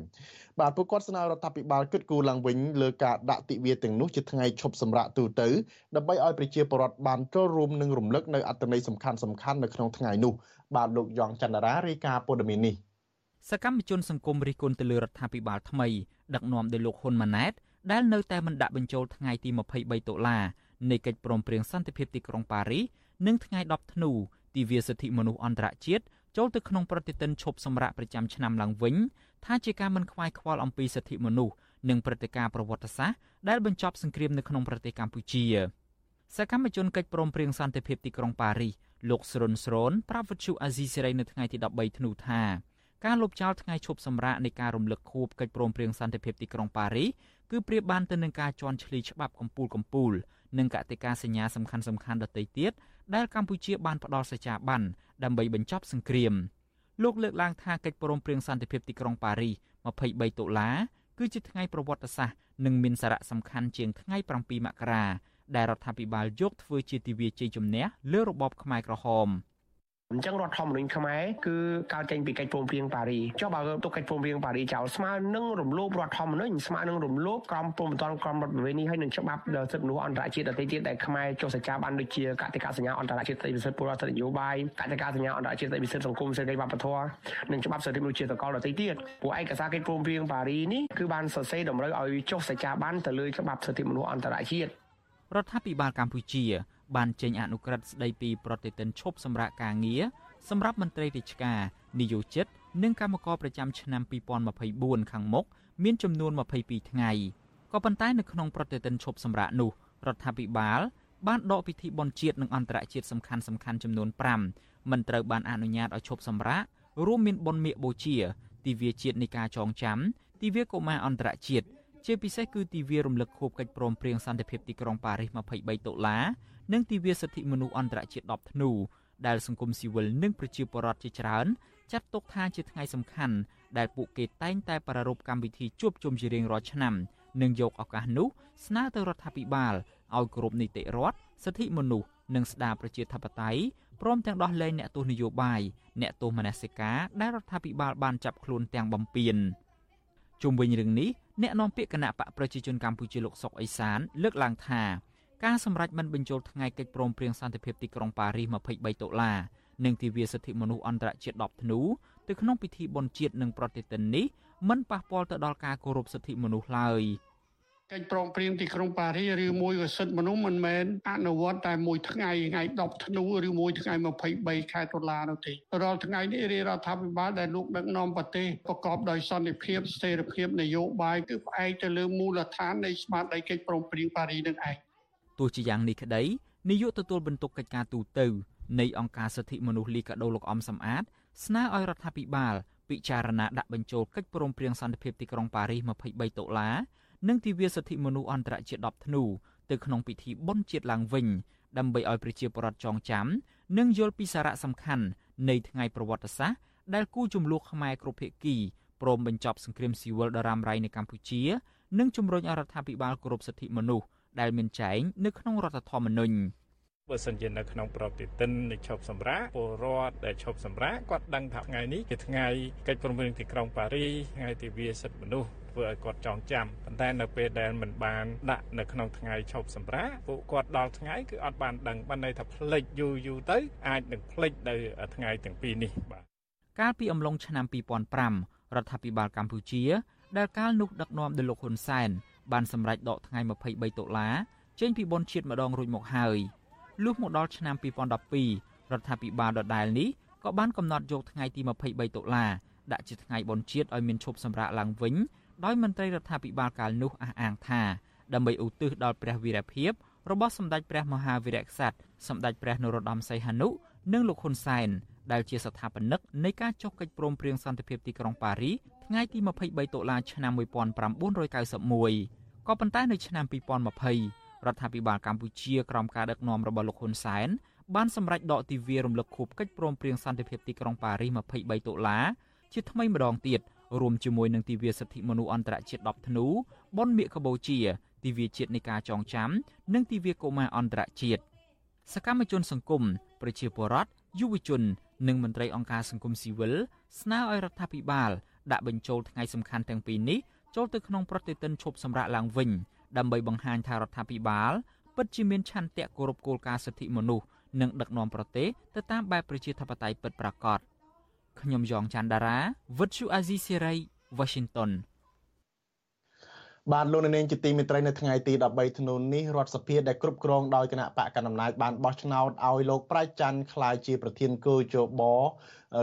បាទពួកគាត់ស្នើរដ្ឋាភិបាលគិតគូរឡើងវិញលើការដាក់ទិវាទាំងនោះជាថ្ងៃឈប់សម្រាកទូទៅដើម្បីឲ្យប្រជាពលរដ្ឋបានចូលរួមនិងរំលឹកនៅអត្ថន័យសំខាន់សំខាន់នៅក្នុងថ្ងៃនោះបាទលោកយ៉ងច័ន្ទរារាយការណ៍ព័ត៌មាននេះសកម្មជនសង្គមរិះគន់ទៅលើរដ្ឋាភិបាលថ្មីដឹកនាំដោយលោកហ៊ុនម៉ាណែតដែលនៅតែមិនដាក់បញ្ចូលថ្ងៃទី23តុលានៃកិច្ចព្រមព្រៀងសន្តិភាពទីក្រុងប៉ារីសនិងថ្ងៃ10ធ្នូ ទិវាសិទ្ធិមនុស្សអន្តរជាតិចូលទៅក្នុងប្រតិទិនឈប់សម្រាកប្រចាំឆ្នាំឡើងវិញថាជាការមិនខ្វាយខ្វល់អំពីសិទ្ធិមនុស្សនិងព្រឹត្តិការណ៍ប្រវត្តិសាស្ត្រដែលបញ្ចប់សង្គ្រាមនៅក្នុងប្រទេសកម្ពុជាសកម្មជនកិច្ចព្រមព្រៀងសន្តិភាពទីក្រុងប៉ារីសលោកស្រុនស្រូនប្រាប់វិទ្យុអាស៊ីសេរីនៅថ្ងៃទី13ធ្នូថាការលុបចោលថ្ងៃឈប់សម្រាកនៃការរំលឹកខួបកិច្ចព្រមព្រៀងសន្តិភាពទីក្រុងប៉ារីសគឺប្រៀបបានទៅនឹងការជន់ឈ្លីច្បាប់កម្ពុជាកម្ពុជានិងកតិកាសញ្ញាសំខាន់សំខាន់ដទៃទៀត ដែលកម្ពុជាបានផ្ដល់សេចក្ដីបានដើម្បីបញ្ចប់សង្គ្រាមលោកលើកឡើងថាកិច្ចព្រមព្រៀងសន្តិភាពទីក្រុងប៉ារីស23ដុល្លារគឺជាថ្ងៃប្រវត្តិសាស្ត្រនិងមានសារៈសំខាន់ជាងថ្ងៃ7មករាដែលរដ្ឋាភិបាលយកធ្វើជាទិវាជ័យជំនះលើរបបខ្មែរក្រហម។ អញ្ចឹងរដ្ឋធម្មនុញ្ញខ្មែរគឺកើតចេញពីកិច្ចព្រមព្រៀងប៉ារីចុះបើទុកកិច្ចព្រមព្រៀងប៉ារីចោលស្មើនឹងរំលោភរដ្ឋធម្មនុញ្ញស្មើនឹងរំលោភក្រមព្រំប្រទានក្រមរដ្ឋប្រវេណីហើយនឹងច្បាប់សិទ្ធិមនុស្សអន្តរជាតិដទៃទៀតដែលខ្មែរចុះសច្ចាបានដូចជាកតិកាសញ្ញាអន្តរជាតិសិទ្ធិពិសិដ្ឋពលរដ្ឋសិទ្ធិនយោបាយកតិកាសញ្ញាអន្តរជាតិសិទ្ធិពិសិដ្ឋសង្គមសេដ្ឋកិច្ចវប្បធម៌និងច្បាប់សិទ្ធិមនុស្សជាសកលដទៃទៀតពួកឯកសារកិច្ចព្រមព្រៀងប៉ារីនេះគឺបានសរសេរតម្រូវឲ្យចុះសច្ចាបានទៅលើច្បាប់សិទ្ធិមនុស្សអន្តរជាតិរដ្ឋាភិបាលកម្ពុជា បានចេញអនុក្រឹត្យស្ដីពីប្រតិទិនឈប់សម្រាកការងារសម្រាប់មន្ត្រីរាជការនិយោជិត និងកម្មករប្រចាំឆ្នាំ2024ខាងមុខមានចំនួន22ថ្ងៃក៏ប៉ុន្តែនៅក្នុងប្រតិទិនឈប់សម្រាកនោះរដ្ឋាភិបាលបានដកពិធីបុណ្យជាតិនិងអន្តរជាតិសំខាន់សំខាន់ចំនួន5មិនត្រូវបានអនុញ្ញាតឲ្យឈប់សម្រាករួមមានបុណ្យមាឃបូជាទិវាជាតិនៃការចងចាំទិវាកុមារអន្តរជាតិជាពិសេសគឺទិវារំលឹកខួបកិច្ចព្រមព្រៀងសន្តិភាពទីក្រុងប៉ារីស23ដុល្លារ និងទិវាសិទ្ធិមនុស្សអន្តរជាតិ10ធ្នូដែលសង្គមស៊ីវិលនិងប្រជាពលរដ្ឋជាច្រើនចាត់ទុកថាជាថ្ងៃសំខាន់ដែលពួកគេតែងតែប្រារព្ធកម្មវិធីជួបជុំជារៀងរាល់ឆ្នាំនិងយកឱកាសនោះស្នើទៅរដ្ឋាភិបាលឲ្យគោរពនីតិរដ្ឋសិទ្ធិមនុស្សនិងស្ដារប្រជាធិបតេយ្យព្រមទាំងដោះលែងអ្នកទោសនយោបាយអ្នកទោសមនសិការដែលរដ្ឋាភិបាលបានចាប់ខ្លួនទាំងបំពេញជុំវិញរឿងនេះអ្នកនាំពាក្យគណៈបកប្រជាជនកម្ពុជាលោកសុកអេសានលើកឡើងថា ការសម្រេចមិនបញ្ចូលថ្ងៃកិច្ចព្រមព្រៀងសន្តិភាពទីក្រុងប៉ារីស23ដុល្លារនិងទិវាសិទ្ធិមនុស្សអន្តរជាតិ10ធ្នូទៅក្នុងពិធីបុណ្យជាតិនិងប្រតិទិននេះមិនប៉ះពាល់ទៅដល់ការគោរពសិទ្ធិមនុស្សឡើយកិច្ចព្រមព្រៀងទីក្រុងប៉ារីសឬមួយក៏សិទ្ធិមនុស្សមិនមែនអនុវត្តតែមួយថ្ងៃថ្ងៃ10ធ្នូឬមួយថ្ងៃ23ខែតុលានោះទេរាល់ថ្ងៃនេះរាជរដ្ឋាភិបាលដែលលោកដឹកនាំប្រទេសប្រកបដោយសន្តិភាពស្ថិរភាពនយោបាយគឺផ្អែកទៅលើមូលដ្ឋាននៃស្មារតីកិច្ចព្រមព្រៀងប៉ារីសនឹងឯង ទោះជាយ៉ាងនេះក្តីនាយកទទួលបន្ទុកកិច្ចការទូតទៅនៃអង្គការសិទ្ធិមនុស្សលីកាដូលោកអំសំអាត ស្នើឲ្យរដ្ឋាភិបាលពិចារណាដាក់បញ្ចូលកិច្ចព្រមព្រៀងសន្តិភាពទីក្រុងប៉ារីស23ដុល្លារនិងទិវាសិទ្ធិមនុស្សអន្តរជាតិ10ធ្នូទៅក្នុងពិធីបុណ្យជាតិឡើងវិញដើម្បីឲ្យប្រជាពលរដ្ឋចងចាំនិងយល់ពីសារៈសំខាន់នៃថ្ងៃប្រវត្តិសាស្ត្រដែលគូចំនួនខ្មែរគ្រប់ភាគីព្រមបញ្ចប់សង្គ្រាមស៊ីវិលដ៏រ៉ាំរ៉ៃនៅកម្ពុជា និងជំរុញឲ្យរដ្ឋាភិបាលគោរពសិទ្ធិមនុស្ស ដែលមានចែងនៅក្នុងរដ្ឋធម្មនុញ្ញបើសិនជានៅក្នុងប្រតិទិននៃឈប់សម្រាកពលរដ្ឋដែលឈប់សម្រាកគាត់ដឹងថាថ្ងៃនេះជាថ្ងៃកិច្ចព្រមព្រៀងទីក្រុងប៉ារីថ្ងៃទិវាសិទ្ធិមនុស្សធ្វើឲ្យគាត់ចងចាំប៉ុន្តែនៅពេលដែលមិនបានដាក់នៅក្នុងថ្ងៃឈប់សម្រាកពួកគាត់ដល់ថ្ងៃគឺអត់បានដឹងបានន័យថាផ្លេចយូរយូរទៅអាចនឹងផ្លេចនៅថ្ងៃទាំងពីរនេះបាទកាលពីអំឡុងឆ្នាំ2005រដ្ឋាភិបាលកម្ពុជាដែលកាលនោះដឹកនាំដោយលោកហ៊ុនសែន បានសម្រេចដកថ្ងៃ23ដុល្លារចេញពីបនជាតិម្ដងរួចមកហើយលុះមកដល់ឆ្នាំ2012រដ្ឋាភិបាលដដែលនេះក៏បានកំណត់យកថ្ងៃទី23តុលាដាក់ជាថ្ងៃបុណ្យជាតិឲ្យមានឈប់សម្រាកឡើងវិញដោយមន្ត្រីរដ្ឋាភិបាលកាលនោះអះអាងថាដើម្បីឧទ្ទិសដល់ព្រះវីរភាពរបស់សម្ដេចព្រះមហាវីរក្សត្រសម្ដេចព្រះនរោត្តមសីហនុនិងលោកហ៊ុនសែនដែលជាស្ថាបនិកនៃការចុះកិច្ចព្រមព្រៀងសន្តិភាពទីក្រុងប៉ារី ថ្ងៃទី23តុលាឆ្នាំ1991ក៏ប៉ុន្តែនៅឆ្នាំ2020រដ្ឋាភិបាលកម្ពុជាក្រោមការដឹកនាំរបស់លោកហ៊ុនសែនបានសម្រេចដកទិវារំលឹកខួបកិច្ចព្រមព្រៀងសន្តិភាពទីក្រុងប៉ារី23តុលាជាថ្មីម្ដងទៀតរួមជាមួយនឹងទិវាសិទ្ធិមនុស្សអន្តរជាតិ10ធ្នូប៉ុនមៀកកបូជាទិវាជាតិនៃការចងចាំ និងទិវាកុមារអន្តរជាតិសកម្មជនសង្គមប្រជាពលរដ្ឋយុវជន និងមន្ត្រីអង្គការសង្គមស៊ីវិលស្នើឲ្យរដ្ឋាភិបាល ដាក់បញ្ចូលថ្ងៃសំខាន់ទាំងពីរនេះចូលទៅក្នុងប្រតិទិនឈប់សម្រាកឡើងវិញដើម្បីបង្ហាញថារដ្ឋាភិបាលពិតជាមានឆន្ទៈគោរពគោលការណ៍សិទ្ធិមនុស្សនិងដឹកនាំប្រទេសទៅតាមបែបប្រជាធិបតេយ្យពិតប្រាកដខ្ញុំយ៉ងច័ន្ទដារាវិទ្យុអាស៊ីសេរី Washington បានលោកនាងជាទីមេត្រីនៅថ្ងៃទី13ធ្នូនេះរដ្ឋសភាដែលគ្រប់គ្រងដោយគណៈបកកណ្ដាលអំណាចបានបោះឆ្នោតឲ្យលោកប្រៃច័ន្ទក្លាយជាប្រធានគូជប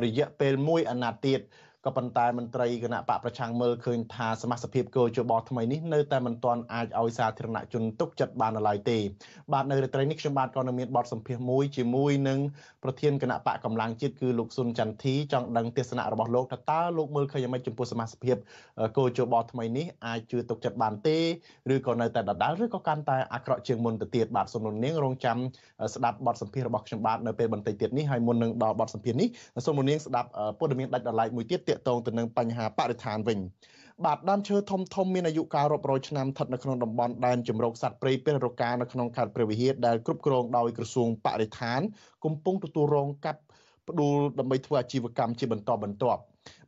រយៈពេល1អាណត្តិទៀត ក៏ប៉ុន្តែមន្ត្រីគណៈបកប្រឆាំងមើលឃើញថាសមាជិកគោជបថ្មីនេះនៅតែមិនទាន់អាចឲ្យសាធារណជនទុកចិត្តបានឡើយទេបាទនៅរាត្រីនេះខ្ញុំបាទក៏នៅមានបទសម្ភាសន៍មួយជាមួយនឹងប្រធានគណៈបកកម្លាំងជាតិគឺលោកស៊ុនចន្ទធីចង់ដឹងទស្សនៈរបស់លោកថាតើលោកមើលឃើញយ៉ាងម៉េចចំពោះសមាជិកគោជបថ្មីនេះអាចជឿទុកចិត្តបានទេឬក៏នៅតែដដែលឬក៏កាន់តែអាក្រក់ជាងមុនទៅទៀតបាទសូមលោកនាងរងចាំស្ដាប់បទសម្ភាសន៍របស់ខ្ញុំបាទនៅពេលបន្តិចទៀតនេះហើយមុននឹងដល់បទសម្ភាសន៍នេះសូមលោកនាងស្ដាប់ព័ត៌មានដាច់ដライមួយទៀតទាក់ទងទៅនឹងបញ្ហាបរិស្ថានវិញបាទដើមឈើធំធំមានអាយុកាលរាប់រយឆ្នាំស្ថិតនៅក្នុងតំបន់ដែនជំរកសត្វព្រៃពេលរកានៅក្នុងខេត្តព្រះវិហារដែលគ្រប់គ្រងដោយក្រសួងបរិស្ថាន កំពុងទទួលរងកាត់ផ្ដួលដើម្បីធ្វើអាជីវកម្មជាបន្តបន្ទាប់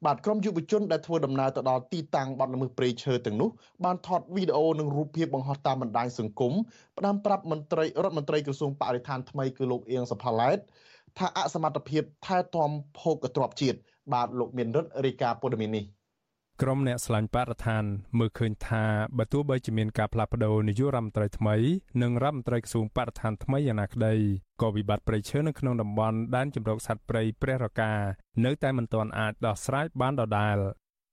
បាទក្រុមយុវជនដែលធ្វើដំណើរទៅដល់ទីតាំងបាត់ល្មើសព្រៃឈើទាំងនោះបានថតវីដេអូនិងរូបភាពបង្ហោះតាមបណ្ដាញសង្គមផ្ដាំប្រាប់មន្ត្រីរដ្ឋមន្ត្រីក្រសួងបរិស្ថានថ្មីគឺលោកអៀងសផាឡែតថាអសមត្ថភាពថែទាំភោគទ្រព្យជាតិ បាទលោកមានរិទ្ធរាយការណ៍ព័ត៌មាននេះក្រុមអ្នកស្លាញ់បរិស្ថានមើលឃើញថាបើទោះបីជាមានការផ្លាស់ប្តូរនាយករដ្ឋមន្ត្រីថ្មីនិងរដ្ឋមន្ត្រីក្រសួងបរិស្ថានថ្មីយ៉ាងណាក្តីក៏វិបត្តិព្រៃឈើនៅក្នុងតំបន់ដែនជម្រកសត្វព្រៃព្រះរកានៅតែមិនទាន់អាចដោះស្រាយបានដដែល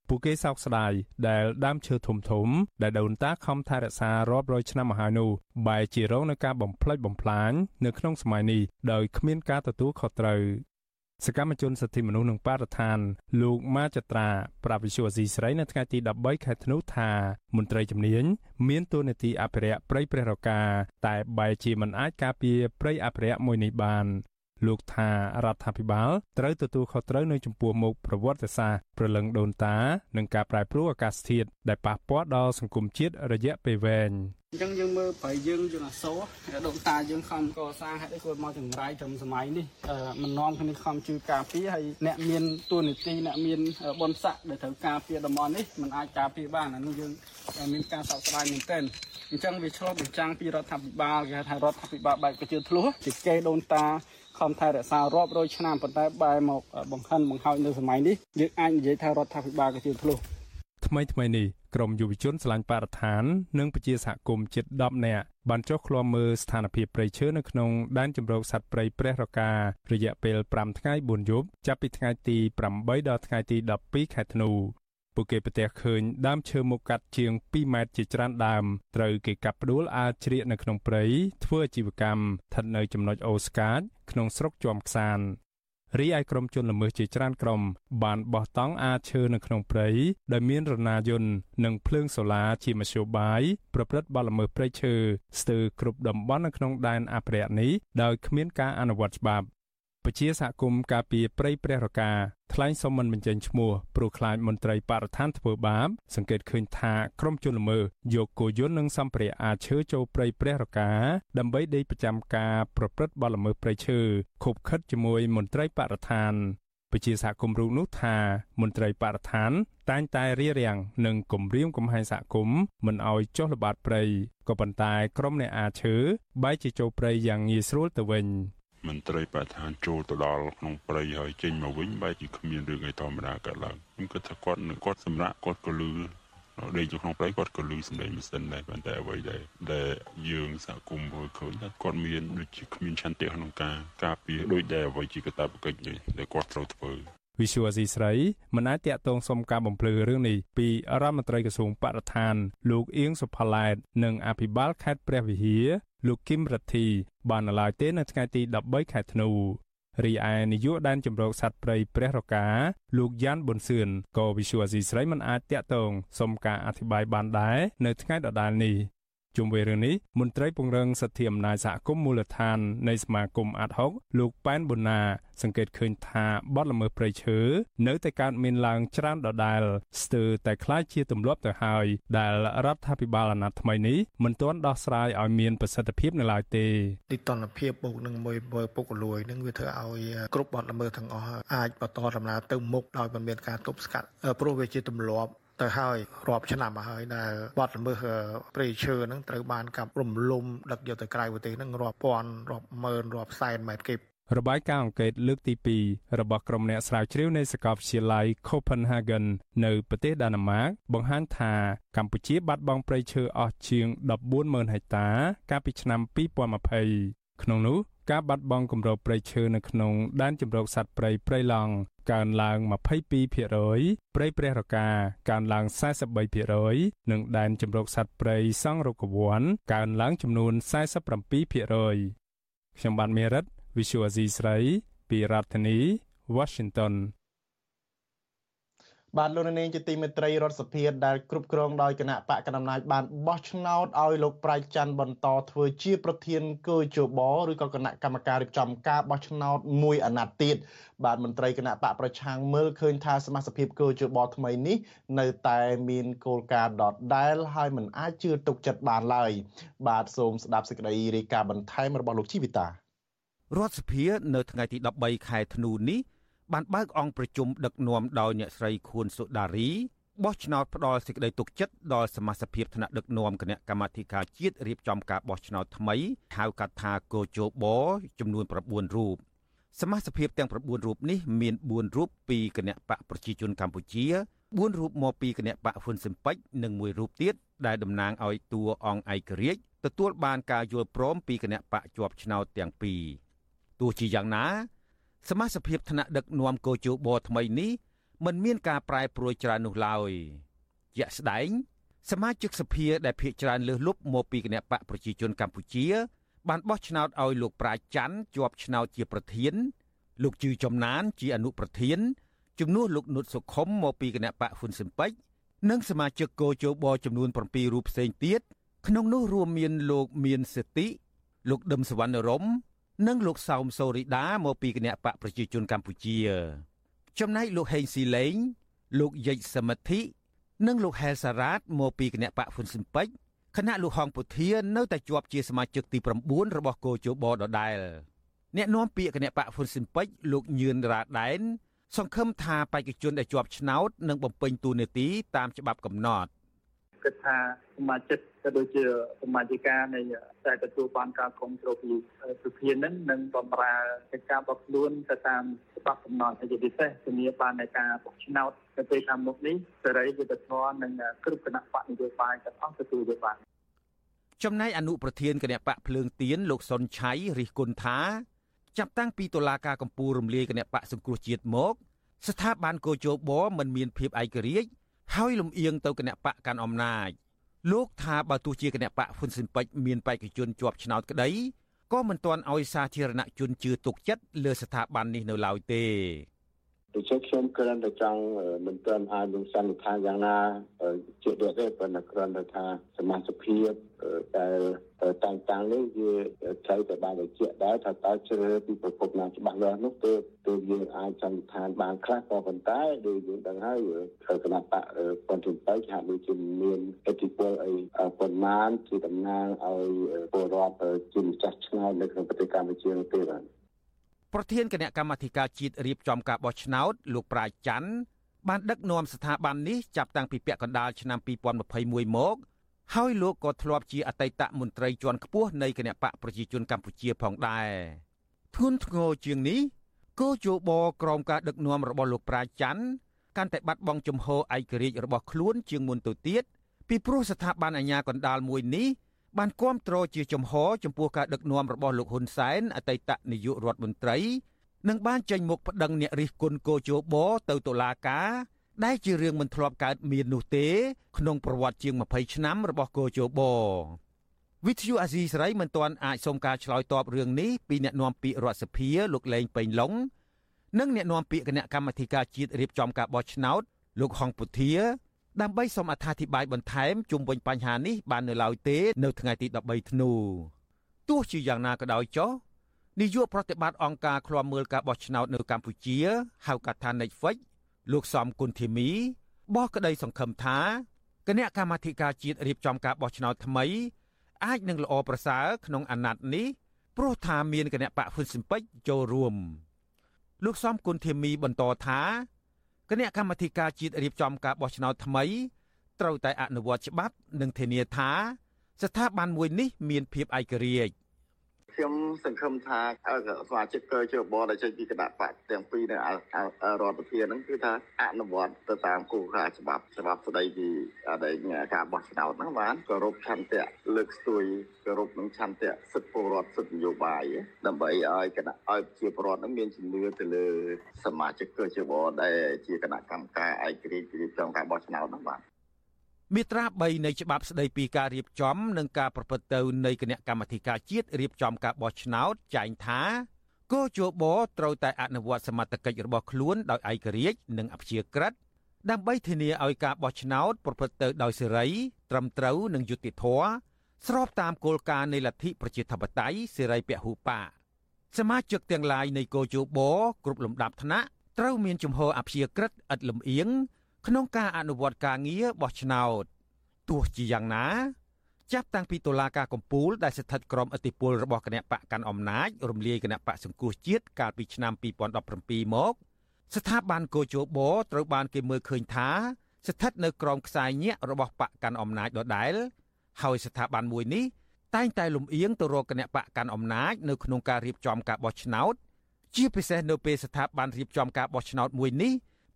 ពួកគេសោកស្ដាយដែលដើមឈើធំធំ ដែលដូនតាខំថែរក្សារាប់រយឆ្នាំមកហើយនោះបែរជារងនឹងការបំផ្លិចបំផ្លាញនៅក្នុងសម័យនេះដោយគ្មានការទទួលខុសត្រូវ សកម្មជនសិទ្ធិមនុស្សនិងបរិស្ថានលោកម៉ាចត្រាប្រាវិសុវស៊ីស្រីនៅថ្ងៃទី13ខែធ្នូថាមន្ត្រីជំនាញមានតួនាទីអភិរក្សព្រៃព្រះរកាតែបែរជាមិនអាចការពារព្រៃអភិរក្សមួយនេះបាន លោកថារដ្ឋាភិបាលត្រូវទទួលខុសត្រូវនៅចំពោះមុខប្រវត្តិសាស្ត្រប្រលឹងដូនតានិងការប្រែប្រួលអាកាសធាតុដែលប៉ះពាល់ដល់សង្គមជាតិរយៈពេលវែងអញ្ចឹងយើងមើលប្រៃយើងយើងអសូរដូនតាយើងខំកសាងហេតុអីគាត់មកចង្រៃត្រឹមសម័យនេះមិននាំគ្នាខំជួយការពារហើយអ្នកមានទួនាទីអ្នកមានបនស័កដែលត្រូវការពារតំបន់នេះมันអាចការពារបានអានោះយើងមានការសោកស្ដាយមែនទែនអញ្ចឹងវាឆ្លុះបញ្ចាំងពីរដ្ឋាភិបាលគេថារដ្ឋាភិបាលបែបប្រជាធ្លុះជាគេដូនតា ខំថែរក្សារាប់រយឆ្នាំប៉ុន្តែបែរមកបង្ខិនបង្ហើយនៅសម័យនេះយើងអាចនិយាយថារដ្ឋាភិបាលក៏ជាធ្លុះថ្មីថ្មីនេះក្រមយុវជនឆ្លាញ់បរិស្ថាននិងពជាសហគមន៍ជិត10នាក់បានចុះឃ្លាំមើលស្ថានភាពព្រៃឈើនៅក្នុងដែនជម្រកសត្វព្រៃព្រះរការយៈពេល5ថ្ងៃ4យប់ចាប់ពីថ្ងៃទី8ដល់ថ្ងៃទី12ខែធ្នូ ពួកគេប្រទះឃើញដើមឈើមុខកាត់ជាង2ម៉ែត្រជាច្រើនដើមត្រូវគេកាប់ផ្ដួលអាលជ្រៀកនៅក្នុងព្រៃធ្វើអាជីវកម្មស្ថិតនៅចំណុចអូស្កាចក្នុងស្រុកជាំខ្សានរីឯក្រុមជនល្មើសជាច្រើនក្រុមបានបោះតង់អាឈើនៅក្នុងព្រៃដែលមានរណាយន្តនិងភ្លើងសូឡាជាមធ្យោបាយប្រព្រឹត្តបទល្មើសព្រៃឈើស្ទើរគ្រប់តំបន់នៅក្នុងដែនអភិរក្សនេះដោយគ្មានការអនុវត្តច្បាប់ ពជាសហគមន៍ការពីព្រៃព្រះរកាថ្លែងសុំមិនបញ្ចេញឈ្មោះព្រោះខ្លាចមន្ត្រីបរិស្ថានធ្វើបាបសង្កេតឃើញថាក្រុមជនល្មើសយកគោយន្តនិងសម្ភារៈអាឈើចូលព្រៃព្រះរកាដើម្បីដេកប្រចាំការប្រព្រឹត្តបទល្មើសព្រៃឈើខុបខិតជាមួយមន្ត្រីបរិស្ថានពជាសហគមន៍រូបនោះថាមន្ត្រីបរិស្ថានតែងតែរៀបរៀងនិងគម្រាមកំហែងសហគមន៍មិនឲ្យចុះល្បាតព្រៃក៏ប៉ុន្តែក្រុមអ្នកអាឈើបែរជាចូលព្រៃយ៉ាងងាយស្រួលទៅវិញ មន្ត្រីបរិស្ថានចូលទៅដល់ក្នុងព្រៃហើយចេញមកវិញបែរជាគ្មានរឿងអីធម្មតាកើតឡើងខ្ញុំគិតថាគាត់នឹងគាត់សម្រាប់គាត់ក៏លឺដេកនៅក្នុងព្រៃគាត់ក៏លឺសម្លេងម៉ាស៊ីនដែរប៉ុន្តែអ្វីដែលដែលយើងសហគមន៍មើលឃើញថាគាត់មានដូចជាគ្មានឆន្ទៈក្នុងការការពារដូចដែលអ្វីជាកាតព្វកិច្ចដែលគាត់ត្រូវធ្វើ វិសុវអាស៊ីស្រីមិនអាចតាក់ទងសុំការបំភ្លឺរឿងនេះពីរដ្ឋមន្ត្រីក្រសួងបរិស្ថាន លោកអៀងសុផាឡែតនិងអភិបាលខេត្តព្រះវិហារលោកគឹមរទ្ធីបាននៅឡើយទេនៅថ្ងៃទី13ខែធ្នូរីឯនាយកដែនជំរកសត្វព្រៃព្រះរកាលោកយ៉ាន់ប៊ុនសឿនក៏វិសុវអាស៊ីស្រីមិនអាចតាក់ទងសុំការអធិប្បាយបានដែរនៅថ្ងៃដដែលនេះ ជុំវិញរឿងនេះមន្ត្រីពង្រឹងសិទ្ធិអំណាចសហគមន៍មូលដ្ឋាននៃសមាគមអាត់ហុកលោកប៉ែនប៊ុនណាសង្កេតឃើញថាបទល្មើសព្រៃឈើនៅតែកើតមានឡើងច្រើនដដែលស្ទើរតែคล้ายជាទម្លាប់ទៅហើយដែលរដ្ឋាភិបាលអាណត្តិថ្មីនេះមិនទាន់ដោះស្រាយឲ្យមានប្រសិទ្ធភាពនៅឡើយទេទីតនភាពបូកនឹងមួយពុកលួយនឹងវាធ្វើឲ្យគ្រប់បទល្មើសទាំងអស់អាចបន្តដំណើរទៅមុខដោយមិនមានការទប់ស្កាត់ព្រោះវាជាទម្លាប់ ទៅហើយរាប់ឆ្នាំមកហើយដែលបាត់ល្មើសព្រៃឈើហ្នឹងត្រូវបានកាប់រំលំដឹកយកទៅក្រៅប្រទេសហ្នឹងរាប់ពាន់រាប់ម៉ឺនរាប់សែនម៉ែត្រគីបរបាយការណ៍អង្កេតលើកទី2របស់ក្រុមអ្នកស្រាវជ្រាវនៃសាកលវិទ្យាល័យ Copenhagen នៅប្រទេសដាណឺម៉ាកបង្ហាញថាកម្ពុជាបាត់បង់ព្រៃឈើអស់ជាង140,000ហិកតា កាលពីឆ្នាំ2020 ក្នុងនោះការបាត់បង់គម្របព្រៃឈើនៅក្នុងដែនជម្រកសត្វព្រៃព្រៃឡង់កើនឡើង22%ព្រៃព្រះរកាកើនឡើង43%និងដែនជម្រកសត្វព្រៃសង្ឃរុក្ខវ័នកើនឡើងចំនួន47%ខ្ញុំបានមេរិត Visual Asia ស្រី ពីរដ្ឋធានី Washington បាទលោកនាងជាទីមេត្រីរដ្ឋសភាដែលគ្រប់គ្រងដោយគណៈបកកណ្ដាលអំណាចបានបោះឆ្នោតឲ្យលោកប្រៃច័ន្ទបន្តធ្វើជាប្រធានគយជបឬក៏គណៈកម្មការរៀបចំការបោះឆ្នោតមួយអាណត្តិទៀតបាទមន្ត្រីគណៈបកប្រឆាំងមើលឃើញថាសមាជិកគយជបថ្មីនេះនៅតែមានគោលការណ៍ដដែលហើយមិនអាចជឿទុកចិត្តបានឡើយបាទសូមស្ដាប់សេចក្តីរាយការណ៍បន្ថែមរបស់លោកជីវិតារដ្ឋសភានៅថ្ងៃទី13ខែធ្នូនេះ បានបើកអង្គប្រជុំដឹកនាំដោយអ្នកស្រីខួនសុដារីបោះឆ្នោតផ្ដល់សេចក្តីទុកចិត្តដល់សមាជិកថ្នាក់ដឹកនាំគណៈកម្មាធិការជាតិរៀបចំការបោះឆ្នោតថ្មីហៅកាត់ថាកោជបចំនួន9រូបសមាជិកទាំង9រូបនេះមាន4រូបពីគណៈបកប្រជាជនកម្ពុជា4រូបមកពីគណៈបកហ៊ុនស៊ិនប៉ិចនិងមួយរូបទៀតដែលតំណាងឲ្យតួអង្គឯករាជ្យទទួលបានការយល់ព្រមពីគណៈបកជាប់ឆ្នោតទាំងពីរទោះជាយ៉ាងណា សមាជិកថ្នាក់ដឹកនាំកោជបថ្មីនេះមិនមានការប្រែប្រួលច្រើននោះឡើយជាក់ស្ដែងសមាជិកសភាដែលភាកច្រើនលើសលប់មកពីគណៈបកប្រជាជនកម្ពុជា បានបោះឆ្នោតឲ្យលោកប្រាច័ន្ទជាប់ឆ្នោតជាប្រធាន លោកជឺចំណានជាអនុប្រធានជំនួសលោកនុតសុខុមមកពីគណៈបកហ៊ុនស៊ិនប៉ិចនិងសមាជិកកោជបចំនួន7រូបផ្សេងទៀតក្នុងនោះរួមមានលោកមានសិទ្ធិលោកដឹមសវណ្ណរម និងលោកសោមសូរីដាមកពីគណៈបកប្រជាជនកម្ពុជា ចំណែកលោកហេងស៊ីលេងលោកយិចសមិទ្ធិនិងលោកហែលសារ៉ាតមកពីគណៈបកហ៊ុនស៊ិនប៉ិចគណៈលោកហងពុធានៅតែជាប់ជាសមាជិកទី9របស់គោជបដដែលអ្នកនាំពាក្យគណៈបកហ៊ុនស៊ិនប៉ិចលោកញឿនរ៉ាដែនសង្ឃឹមថាបេក្ខជនដែលជាប់ឆ្នោតនឹងបំពេញតួនាទីតាមច្បាប់កំណត់ គិតថាសមាជិកក៏ដូចជាសមាជិកានៃតែទទួលបានការគ្រប់គ្រងពីសុភានឹងនឹងបំរើកិច្ចការរបស់ខ្លួនទៅតាមច្បាប់កំណត់ជាពិសេសធានាបាននៃការបោះឆ្នោតនៅពេលខាងមុខនេះសេរីយុត្តិធម៌និងគ្រប់គណៈបកនយោបាយទាំងអស់ទទួលយកបានចំណែកអនុប្រធានគណៈបកភ្លើងទៀនលោកសុនឆៃរិះគន់ថាចាប់តាំងពីតុលាការកំពូលរំលាយគណៈបកសង្គ្រោះជាតិមក ស្ថាប័នកោជបមិនមានភាពឯករាជ្យ ហើយលំអៀងទៅគណៈបកកាន់អំណាចលោកថាបើទោះជាគណៈបកហ៊ុនស៊ិនពេជ្រមានបេក្ខជនជាប់ឆ្នោតក្តីក៏មិនទាន់ឲ្យសាធារណជនជឿទុកចិត្តលើស្ថាប័ននេះនៅឡើយទេ ដូច្នេះខ្ញុំគ្រាន់តែចង់មិនទាន់អាចនឹងសន្និដ្ឋានយ៉ាងណាជាក់លាក់ទេប៉ុន្តែគ្រាន់តែថាសមាជិកភាពដែលតែងតាំងនេះវាត្រូវតែបានបញ្ជាក់ដែរថាតើជ្រើសពីប្រភពណាច្បាស់លាស់នោះទើបទើបយើងអាចសន្និដ្ឋានបានខ្លះក៏ប៉ុន្តែដូចយើងដឹងហើយគណៈបកប៉ុន្តែទៅហាក់ដូចជាមានឥទ្ធិពលអីប៉ុន្មានជាតំណាងឲ្យពលរដ្ឋជាម្ចាស់ឆ្នោតនៅក្នុងប្រទេសកម្ពុជានោះទេបាទ ប្រធានគណៈកម្មាធិការជាតិរៀបចំការបោះឆ្នោតលោកប្រាជ្ញច័ន្ទបានដឹកនាំស្ថាប័ននេះចាប់តាំងពីពាក់កណ្ដាលឆ្នាំ2021មកហើយលោកក៏ធ្លាប់ជាអតីតមន្ត្រីជាន់ខ្ពស់នៃគណៈបកប្រជាជនកម្ពុជាផងដែរធ្ងន់ធ្ងរជាងនេះគោជបក្រោមការដឹកនាំរបស់លោកប្រាជ្ញច័ន្ទកាន់តែបាត់បង់ជំហរឯករាជ្យរបស់ខ្លួនជាងមុនទៅទៀតពីព្រោះស្ថាប័នអាជ្ញាកណ្ដាលមួយនេះ បានគាំទ្រជាចំហចំពោះការដឹកនាំរបស់លោកហ៊ុនសែនអតីតនាយករដ្ឋមន្ត្រីនិងបានចេញមុខប្តឹងអ្នករិះគន់កោជបទៅតុលាការដែលជារឿងមិនធ្លាប់កើតមាននោះទេ ក្នុងប្រវត្តិជាង20ឆ្នាំរបស់កោជបវិទ្យុអាស៊ីសេរីមិនទាន់អាចសុំការឆ្លើយតបរឿងនេះពីអ្នកនាំពាក្យរដ្ឋសភាលោកលេងពេញឡុងនិងអ្នកនាំពាក្យគណៈកម្មាធិការជាតិរៀបចំការបោះឆ្នោតលោកហងពុធា ដើម្បីសូមអត្ថាធិប្បាយបន្ថែមជុំវិញបញ្ហានេះបាននៅឡើយទេ នៅថ្ងៃទី13ធ្នូទោះជាយ៉ាងណាក៏ដោយចុះនាយកប្រតិបត្តិអង្គការឃ្លាំមើលការបោះឆ្នោតនៅកម្ពុជាហៅកាត់ថា Netflix លោកសំគុណធីមីបោះក្តីសង្ឃឹមថាគណៈកម្មាធិការជាតិរៀបចំការបោះឆ្នោតថ្មី អាចនឹងល្អប្រសើរក្នុងអាណត្តិនេះព្រោះថាមានគណៈបកហ៊ុនស៊ិនពេចចូលរួម លោកសំគុណធីមីបន្តថា គណៈកម្មាធិការជាតិរៀបចំការបោះឆ្នោតថ្មីត្រូវតែអនុវត្តច្បាប់និងធានាថា ស្ថាប័នមួយនេះមានភាពឯករាជ្យ ខ្ញុំសង្ឃឹមថាសមាជិកជបដែលចេញពីគណៈបកទាំងពីរនៅរដ្ឋសភាហ្នឹងគឺថាអនុវត្តទៅតាមគោលការណ៍ច្បាប់ច្បាប់ស្តីពីការបោះឆ្នោតហ្នឹងបានគោរពឆន្ទៈលើកស្ទួយគោរពនឹងឆន្ទៈសិទ្ធិពលរដ្ឋសិទ្ធិនយោបាយដើម្បីឲ្យគណៈឲ្យជាពលរដ្ឋហ្នឹងមានជំនឿទៅលើសមាជិកជបដែលជាគណៈកម្មការឯករាជ្យរៀបចំការបោះឆ្នោតហ្នឹងបាទ មាត្រា3នៃច្បាប់ស្តីពីការរៀបចំនិងការប្រព្រឹត្តទៅនៃគណៈកម្មាធិការជាតិរៀបចំការបោះឆ្នោតចែងថាគោជបត្រូវតែអនុវត្តសមត្ថកិច្ចរបស់ខ្លួនដោយឯករាជ្យនិងអព្យាក្រឹតដើម្បីធានាឲ្យការបោះឆ្នោតប្រព្រឹត្តទៅដោយសេរីត្រឹមត្រូវនិងយុត្តិធម៌ស្របតាមគោលការណ៍នៃលទ្ធិប្រជាធិបតេយ្យសេរីពហុបកសមាជិកទាំងឡាយនៃគោជបគ្រប់លំដាប់ថ្នាក់ត្រូវមានជំហរអព្យាក្រឹតឥតលំអៀង ក្នុងការអនុវត្តការងារបោះឆ្នោតទោះជាយ៉ាងណាចាប់តាំងពីតុលាការកំពូលដែលស្ថិតក្រោមអធិបុលរបស់គណៈបកកាន់អំណាចរំលាយគណៈបកសង្គ្រោះជាតិកាលពីឆ្នាំ2017មក ស្ថាប័នកោជបត្រូវបានគេមើលឃើញថា ស្ថិតនៅក្រោមខ្សែញាក់របស់បកកាន់អំណាចដដែលហើយស្ថាប័នមួយនេះតែងតែលំអៀងទៅរកគណៈបកកាន់អំណាចនៅក្នុងការរៀបចំការបោះឆ្នោត ជាពិសេសនៅពេលស្ថាប័នរៀបចំការបោះឆ្នោតមួយនេះ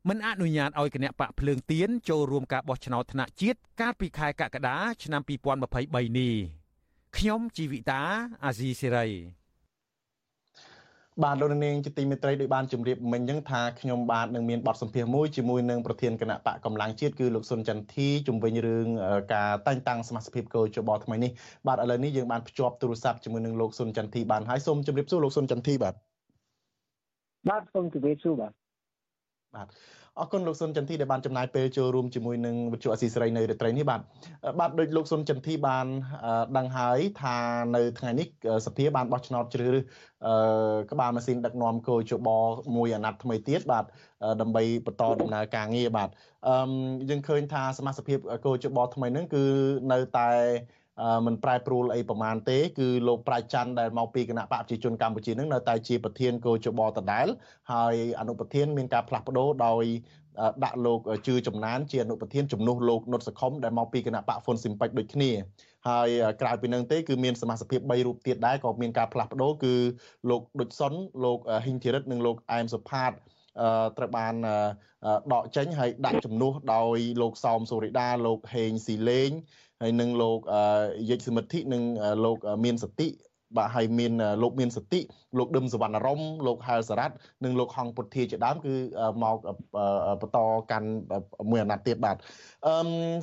មិនអនុញ្ញាតឲ្យគណៈបកភ្លើងទៀនចូលរួមការបោះឆ្នោតថ្នាក់ជាតិកាលពីខែកក្កដាឆ្នាំ2023នេះខ្ញុំជីវិតាអាស៊ីសេរីបាទលោកនាងជាទីមេត្រីដោយបានជម្រាបមិញអញ្ចឹងថាខ្ញុំបាទនឹងមានបទសម្ភាសន៍មួយជាមួយនឹងប្រធានគណៈបកកម្លាំងជាតិគឺលោកសុនចន្ទធីជំវិញរឿងការតែងតាំងសមាជិកកោជបថ្មីនេះបាទឥឡូវនេះយើងបានភ្ជាប់ទូរស័ព្ទជាមួយនឹងលោកសុនចន្ទធីបានហើយសូមជម្រាបសួរលោកសុនចន្ទធីបាទបាទសូមជម្រាបសួរបាទ បាទអរគុណលោកសុនចន្ទធីដែលបានចំណាយពេលចូលរួមជាមួយនឹងវិទ្យុអស៊ីសេរីនៅរាត្រីនេះបាទបាទដោយលោកសុនចន្ទធីបានដឹងហើយថានៅថ្ងៃនេះសភាបានបោះឆ្នោតជ្រើសរើសក្បាលម៉ាស៊ីនដឹកនាំគោជបមួយអាណត្តិថ្មីទៀតបាទដើម្បីបន្តដំណើរការងារបាទអឺយើងឃើញថាសមាជិកគោជបថ្មីហ្នឹងគឺនៅតែ មិនប្រែប្រួលអីប្រមាណទេគឺលោកប្រាច់ច័ន្ទដែលមកពីគណៈបកប្រជាជនកម្ពុជានឹងនៅតែជាប្រធានកោជបដដែល ហើយអនុប្រធានមានការផ្លាស់ប្ដូរដោយដាក់លោកជឿចំណានជាអនុប្រធានជំនួសលោកនុតសខុមដែលមកពីគណៈបកហ្វុនស៊ីមពេចដូចគ្នាហើយក្រៅពីនឹងទេគឺមានសមាជិក3រូបទៀតដែរក៏មានការផ្លាស់ប្ដូរគឺលោកដុចសុនលោកហ៊ីងធីរិតនិងលោកអែមសុផាតត្រូវបានដកចេញហើយដាក់ជំនួសដោយលោកសោមសូរិដាលោកហេងស៊ីលេង ហើយនឹងលោកយិចសមិទ្ធិនិងលោកមានសតិបាទហើយមានលោកមានសតិលោកដឹមសវណ្ណរមលោកហែលសារ៉ាត់និងលោកហងពុទ្ធាជាដើមគឺមកបន្តកាន់មួយអាណត្តិទៀតបាទអឺ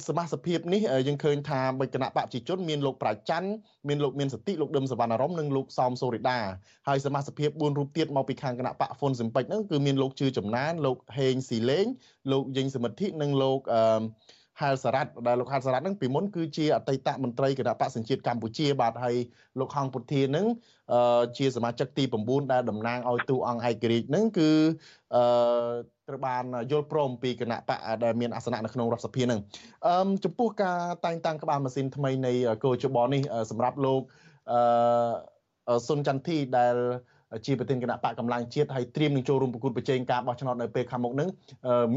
សមាជិកនេះយើងឃើញថាបេគណៈបព្វជិជនមានលោកប្រាច័ន្ទមានលោកមានសតិលោកដឹមសវណ្ណរមនិងលោកសោមសូរិដាហើយសមាជិក4រូបទៀតមកពីខាងគណៈបកហ្វុនសិមពេចហ្នឹងគឺមានលោកជឿចំណានលោកហេងស៊ីលេងលោកយិញសមិទ្ធិនិងលោកអឺ ហែលសារ៉ាត់ដែលលោកហែលសារ៉ាត់នឹងពីមុនគឺជាអតីតមន្ត្រីគណៈបកសញ្ជាតិកម្ពុជាបាទហើយលោកហងពុធានឹងជាសមាជិកទី9ដែលតំណាងឲ្យទូអង្គឯករាជ្យនឹងគឺអឺត្រូវបានយល់ព្រមពីគណៈបកដែលមានអាសនៈនៅក្នុងរដ្ឋសភានឹងអឺចំពោះការតែងតាំងក្បាលម៉ាស៊ីនថ្មីនៃកោជបនេះសម្រាប់លោកអឺសុនចន្ទធីដែល ជាប្រធានគណៈបកកម្លាំងជាតិហើយត្រៀមនឹងចូលរួមប្រគួតប្រជែងការបោះឆ្នោតនៅពេលខាងមុខនឹង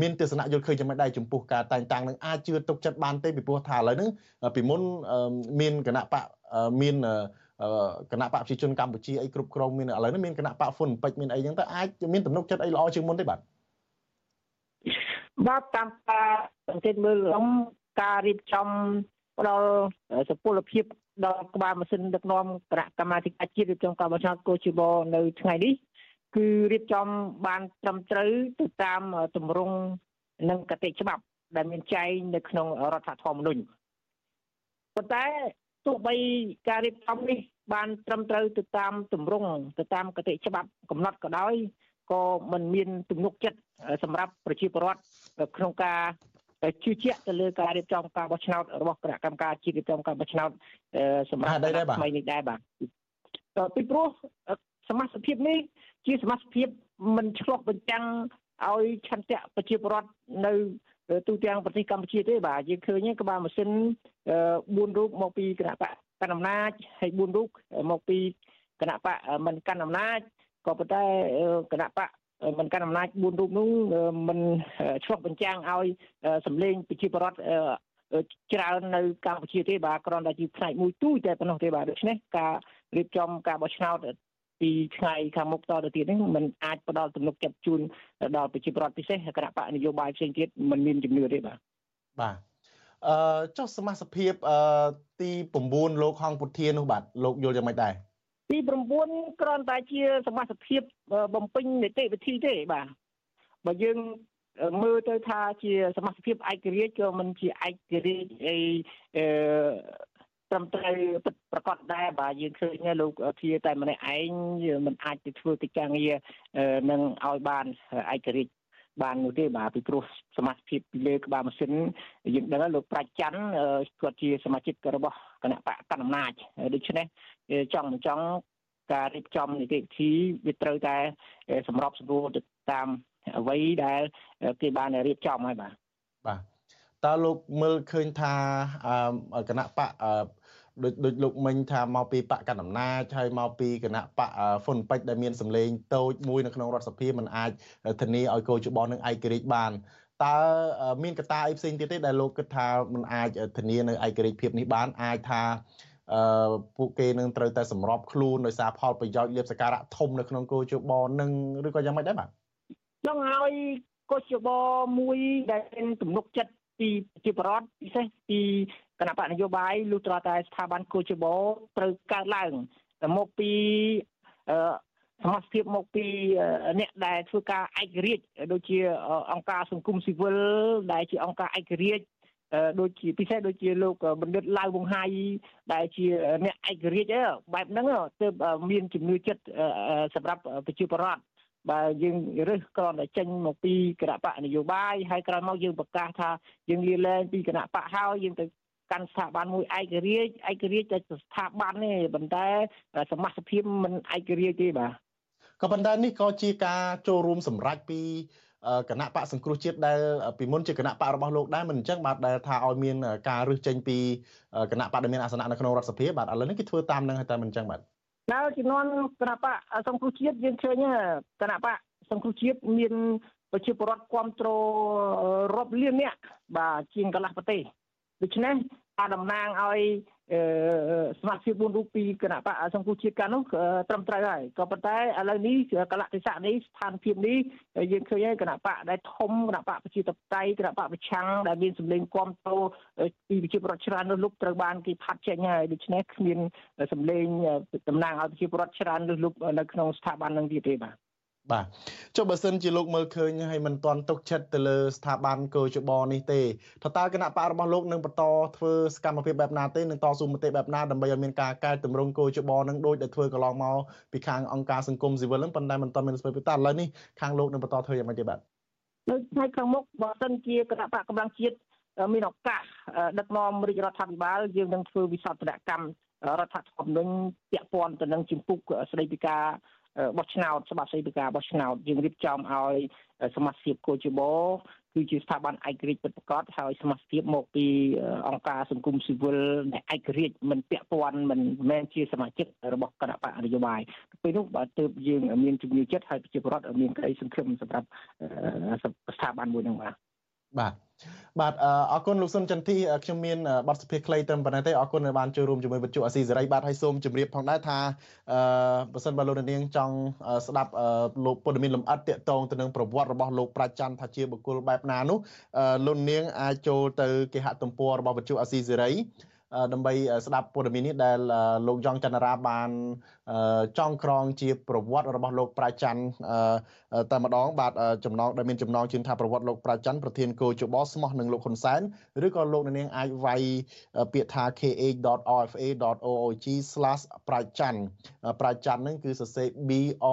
មានទស្សនៈយល់ឃើញយ៉ាងម៉េចដែរចំពោះការតែងតាំងនឹងអាចជឿទុកចិត្តបានទេពីព្រោះថាឥឡូវហ្នឹងពីមុនមានគណៈបកមានគណៈបកប្រជាជនកម្ពុជាអីគ្រប់គ្រងមានឥឡូវនេះមានគណៈបកហ្វុនពេជ្រមានអីចឹងទៅអាចមានទំនុកចិត្តអីល្អជាងមុនទេបាទបាទតាមការសង្កេតមើលខ្ញុំការរៀបចំផ្ដល់សុពលភាព ដល់ក្បាលម៉ាស៊ីនដឹកនាំគណៈកម្មាធិការជាតិរៀបចំការបោះឆ្នោតកោជបនៅថ្ងៃនេះគឺរៀបចំបានត្រឹមត្រូវទៅតាមទម្រង់និងកតិច្បាប់ ដែលមានចែងនៅក្នុងរដ្ឋធម្មនុញ្ញប៉ុន្តែទោះបីការរៀបចំនេះបានត្រឹមត្រូវទៅតាមទម្រង់ទៅតាមកតិច្បាប់កំណត់ក៏ដោយក៏มันមានទំនុកចិត្តសម្រាប់ប្រជាពលរដ្ឋក្នុងការ ជឿជាក់ទៅលើការរៀបចំការបោះឆ្នោតរបស់គណៈកម្មការជាតិរៀបចំការបោះឆ្នោតសម្រាប់ថ្មីនេះដែរបាទពីព្រោះសមាជិកភាពនេះជាសមាជិកភាពមិនឆ្លុះបញ្ចាំងឲ្យឆន្ទៈប្រជាពលរដ្ឋនៅទូទាំងប្រទេសកម្ពុជាទេបាទយើងឃើញក្បាលម៉ាស៊ីន4រូបមកពីគណៈបកកណ្ដាលអំណាចហើយ4រូបមកពីគណៈបកមិនកាន់អំណាចក៏ប៉ុន្តែគណៈបក មិនកាន់អំណាច4រូបនោះមិនឆ្លុះបញ្ចាំងឲ្យសម្លេងប្រជាពលរដ្ឋច្រើននៅកម្ពុជាទេបាទគ្រាន់តែជាផ្នែកមួយទូចតែប៉ុណ្ណោះទេបាទដូច្នេះការរៀបចំការបោះឆ្នោតពីថ្ងៃខាងមុខតទៅទៀតនេះมันអាចផ្ដល់ទំនុកចិត្តជូនដល់ប្រជាពលរដ្ឋពិសេសគណៈបកនយោបាយផ្សេងទៀតมันមានជំនឿទេបាទបាទអឺចុះសមាជិកភាពអឺទី9លោកហងពុធានោះបាទលោកយល់យ៉ាងម៉េចដែរ ទី9គ្រាន់តែជាសមាជិកភាពបំពេញនីតិវិធីទេបាទបើយើងមើលទៅថាជាសមាជិកភាពឯករាជ្យក៏មិនជាឯករាជ្យអីអឺត្រឹមត្រូវពិតប្រកបដែរបាទយើងឃើញលោកធាតែម្នាក់ឯងមិនអាចទៅធ្វើកិច្ចការងារនឹងឲ្យបានឯករាជ្យបាននោះទេបាទពីព្រោះសមាជិកពីលើក្បាលម៉ាស៊ីនយើងដឹងលោកប្រាច់ច័ន្ទគាត់ជាសមាជិករបស់ គណៈបកកណ្ដាលអំណាចដូច្នេះចង់មិនចង់ការរៀបចំនីតិវិធីវាត្រូវតែសម្របសម្រួលទៅតាមអ្វីដែលគេបានរៀបចំហើយបាទបាទតើលោកមើលឃើញថាគណៈបកដូចដូចលោកមិញថាមកពីបកកណ្ដាលអំណាចហើយមកពីគណៈបកហ្វុនពេជ្រដែលមានសម្លេងតូចមួយនៅក្នុងរដ្ឋសភាมันអាចធានាឲ្យកោជបនឹងឯករាជ្យបាន តើមានកត្តាអីផ្សេងទៀតទេដែលលោកគិតថាมันអាចធានានៅឯករាជ្យភាពនេះបានអាចថាអឺពួកគេនឹងត្រូវតែសម្របខ្លួនដោយសារផលប្រយោជន៍លៀបសការៈធំនៅក្នុងគោជបនឹងឬក៏យ៉ាងម៉េចដែរបាទចង់ឲ្យកោជបមួយដែលមានទំនុកចិត្តពីប្រជាពលរដ្ឋពិសេសពីគណៈបកនយោបាយលុះត្រាតែស្ថាប័នកោជបត្រូវកើតឡើងមកពីអឺ សមាជិកមកពីអ្នកដែលធ្វើការឯករាជ្យដូចជាអង្គការសង្គមស៊ីវិលដែលជាអង្គការឯករាជ្យដូចជាពិសេសដូចជាលោកបណ្ឌិតឡាវវងហៃដែលជាអ្នកឯករាជ្យបែបហ្នឹងទើបមានជំនឿចិត្តសម្រាប់ប្រជាពលរដ្ឋបើយើងរើសគ្រាន់តែចេញមកពីគណៈបកនយោបាយហើយក្រោយមកយើងប្រកាសថាយើងលាលែងពីគណៈបកហើយយើងទៅកាន់ស្ថាប័នមួយឯករាជ្យឯករាជ្យតែស្ថាប័នទេប៉ុន្តែសមាជិកភាពមិនឯករាជ្យទេបាទ ក៏ប៉ុន្តែនេះក៏ជាការចូលរួមសម្រេចពីគណៈបកសង្គ្រោះជាតិដែលពីមុនជាគណៈបករបស់លោកដែរមិនអញ្ចឹងបាទដែលថាឲ្យមានការរឹសចេញពីគណៈបកដែលមានអាសនៈនៅក្នុងរដ្ឋសភាបាទឥឡូវនេះគេធ្វើតាមនឹងហើយតែមិនអញ្ចឹងបាទដល់ជំនាន់គណៈបកសង្គ្រោះជាតិយើងឃើញគណៈបកសង្គ្រោះជាតិមានប្រជាពលរដ្ឋគ្រប់គ្រងរាប់លានអ្នកបាទជាងកន្លះប្រទេសដូច្នេះអាចតំណាងឲ្យ សមាជិក4រូបពីគណៈបកសង្គ្រោះជាតិកាលនោះត្រឹមត្រូវហើយក៏ប៉ុន្តែឥឡូវនេះកលៈទេសៈនេះស្ថានភាពនេះយើងឃើញហើយគណៈបកដែលធំគណៈបកប្រជាធិបតេយ្យគណៈបកប្រឆាំងដែលមានសម្លេងគាំទ្រពីប្រជាពលរដ្ឋច្រើននោះលុបត្រូវបានគេផាត់ចេញហើយដូច្នេះគ្មានសម្លេងតំណាងឲ្យប្រជាពលរដ្ឋច្រើននោះលុបនៅក្នុងស្ថាប័ននឹងទៀតទេបាទ បាទចុះបើសិនជាលោកមើលឃើញហើយមិនទាន់ទុកចិត្តទៅលើស្ថាប័នកោជបនេះទេថាតើគណៈបករបស់លោកនឹងបន្តធ្វើសកម្មភាពបែបណាទេនឹងតស៊ូមតិបែបណាដើម្បីឲ្យមានការកែតម្រង់កោជបនឹងដូចដែលធ្វើកន្លងមកពីខាងអង្គការសង្គមស៊ីវិលនឹងប៉ុន្តែមិនទាន់មានស្វ័យប្រតាឥឡូវនេះខាងលោកនឹងបន្តធ្វើយ៉ាងម៉េចទេបាទនៅថ្ងៃខាងមុខបើសិនជាគណៈបកកម្លាំងជាតិមានឱកាសដឹកនាំរាជរដ្ឋាភិបាលយើងនឹងធ្វើវិសោធនកម្មរដ្ឋធម្មនុញ្ញពាក់ព័ន្ធទៅនឹងជំពូកស្ដីពីការ បោះឆ្នោតច្បាប់ស្តីពីការបោះឆ្នោតយើងរៀបចំឲ្យសមាជិកកោជបគឺជាស្ថាប័នឯករាជ្យពិតប្រាកដហើយសមាជិកមកពីអង្គការសង្គមស៊ីវិលដែលឯករាជ្យមិនពាក់ព័ន្ធមិនមែនជាសមាជិករបស់គណៈបកនយោបាយពេលនោះបើទើបយើងមានជំនឿចិត្តហើយប្រជាពលរដ្ឋមានក្តីសង្ឃឹមសម្រាប់ស្ថាប័នមួយហ្នឹងបាទបាទ បាទអរគុណលោកសុនចន្ទធីខ្ញុំមានបទសភាខ្លីត្រឹមប៉ុណ្ណេះទេអរគុណដែលបានចូលរួមជាមួយវិទ្យុអាស៊ីសេរីបាទហើយសូមជម្រាបផងដែរថាអឺបើសិនបើលោកនាងចង់ស្ដាប់លោកព័ត៌មានលម្អិតតាក់ទងទៅនឹងប្រវត្តិរបស់លោកប្រាជ្ញច័ន្ទថាជាបុគ្គលបែបណានោះលោកនាងអាចចូលទៅគេហទំព័ររបស់វិទ្យុអាស៊ីសេរី ដើម្បីស្ដាប់ព័ត៌មាននេះដែលលោកយ៉ងច័ន្ទរាបានចងក្រងជាប្រវត្តិរបស់លោកប្រាច័ន្ទតែម្ដងបាទចំណងដែលមានចំណងជឿនថាប្រវត្តិលោកប្រាច័ន្ទប្រធានគោជបស្មោះនឹងលោកហ៊ុនសែនឬក៏លោកនាងអាចវាយពាក្យថា kh.rfa.org/ ប្រាច័ន្ទប្រាច័ន្ទហ្នឹងគឺសរសេរ B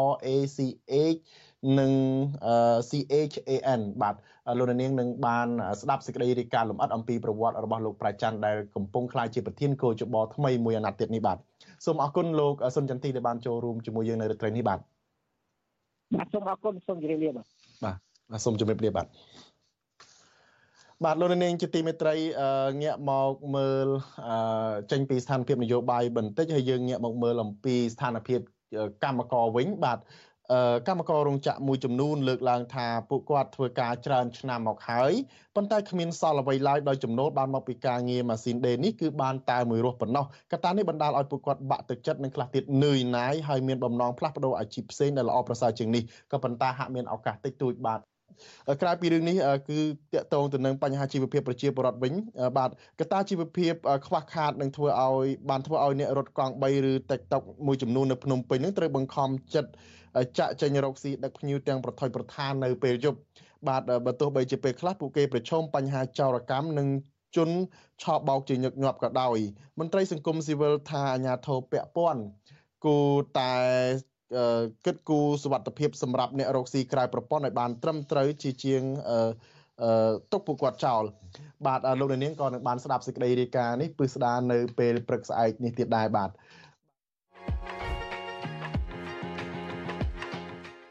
R A C H និង CHAN បាទលោកនាងនឹងបានស្ដាប់សេចក្តីរាយការណ៍លម្អិតអំពីប្រវត្តិរបស់លោកប្រាច័ន្ទដែលកំពុងក្លាយជាប្រធានគោចបថ្មីមួយអាណត្តិទៀតនេះបាទសូមអរគុណលោកសុនចន្ទទីដែលបានចូលរួមជាមួយយើងនៅរាត្រីនេះបាទបាទសូមអរគុណសូមជម្រាបលាបាទបាទសូមជម្រាបលាបាទបាទលោកនាងជាទីមេត្រីងាកមកមើលចេញពីស្ថានភាពនយោបាយបន្តិចហើយយើងងាកមកមើលអំពីស្ថានភាពកម្មករវិញបាទ កម្មកររោងចក្រមួយចំនួនលើកឡើងថាពួកគាត់ធ្វើការច្រើនឆ្នាំមកហើយប៉ុន្តែគ្មានសល់អ្វីឡើយដោយចំណូលបានមកពីការងារម៉ាស៊ីនដេរនេះគឺបានតែមួយរស់ប៉ុណ្ណោះកត្តានេះបណ្ដាលឲ្យពួកគាត់បាក់ទឹកចិត្តនិងខ្លះទៀតនឿយណាយហើយមានបំណងផ្លាស់ប្ដូរអាជីពផ្សេងដែលល្អប្រសើរជាងនេះក៏ប៉ុន្តែហាក់មានឱកាសតិចតួចបាទក្រៅពីរឿងនេះគឺតកតងទៅនឹងបញ្ហាជីវភាពប្រជាពលរដ្ឋវិញបាទកត្តាជីវភាពខ្វះខាតនឹងធ្វើឲ្យបានធ្វើឲ្យអ្នករត់កង់3ឬ TikTok មួយចំនួននៅភ្នំពេញនឹងត្រូវបង្ខំចិត្ត ចាក់ចេញរកស៊ីដឹកភ្ញៀវទាំងប្រថុយប្រឋាននៅពេលយប់បាទបើទោះបីជាពេលខ្លះពួកគេប្រឈមបញ្ហាចោរកម្មនិងជនឆោបបោកជាញឹកញាប់ក៏ដោយមន្ត្រីសង្គមស៊ីវិលថាអាញាធរពពន់គូតែគិតគូរសុវត្ថិភាពសម្រាប់អ្នករកស៊ីក្រៅប្រព័ន្ធឲ្យបានត្រឹមត្រូវជាជាងទុកពួកគាត់ចោលបាទលោកនាងក៏នឹងបានស្ដាប់សេចក្តីរាយការណ៍នេះពឹស្ដារនៅពេលព្រឹកស្អែកនេះទៀតដែរបាទ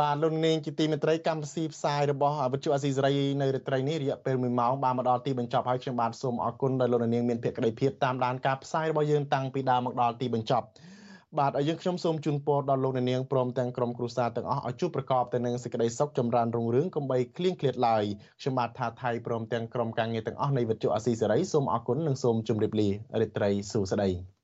បាទលោកនាងជាទីមេត្រីកម្មវិធីផ្សាយរបស់វិទ្យុអស៊ីសេរីនៅរាត្រីនេះរយៈពេល1ម៉ោងបានមកដល់ទីបញ្ចប់ហើយខ្ញុំបាទសូមអរគុណដល់លោកនាងមានភក្ដីភាពតាមដានការផ្សាយរបស់យើងតាំងពីដើមមកដល់ទីបញ្ចប់បាទហើយយើងខ្ញុំសូមជូនពរដល់លោកនាងព្រមទាំងក្រុមគ្រួសារទាំងអស់ឲ្យជួបប្រកបទៅនឹងសេចក្តីសុខចម្រើនរុងរឿងកុំបីឃ្លៀងឃ្លាតឡើយខ្ញុំបាទថាថៃព្រមទាំងក្រុមការងារទាំងអស់នៃវិទ្យុអស៊ីសេរីសូមអរគុណនិងសូមជម្រាបលារីត្រីសួស្តី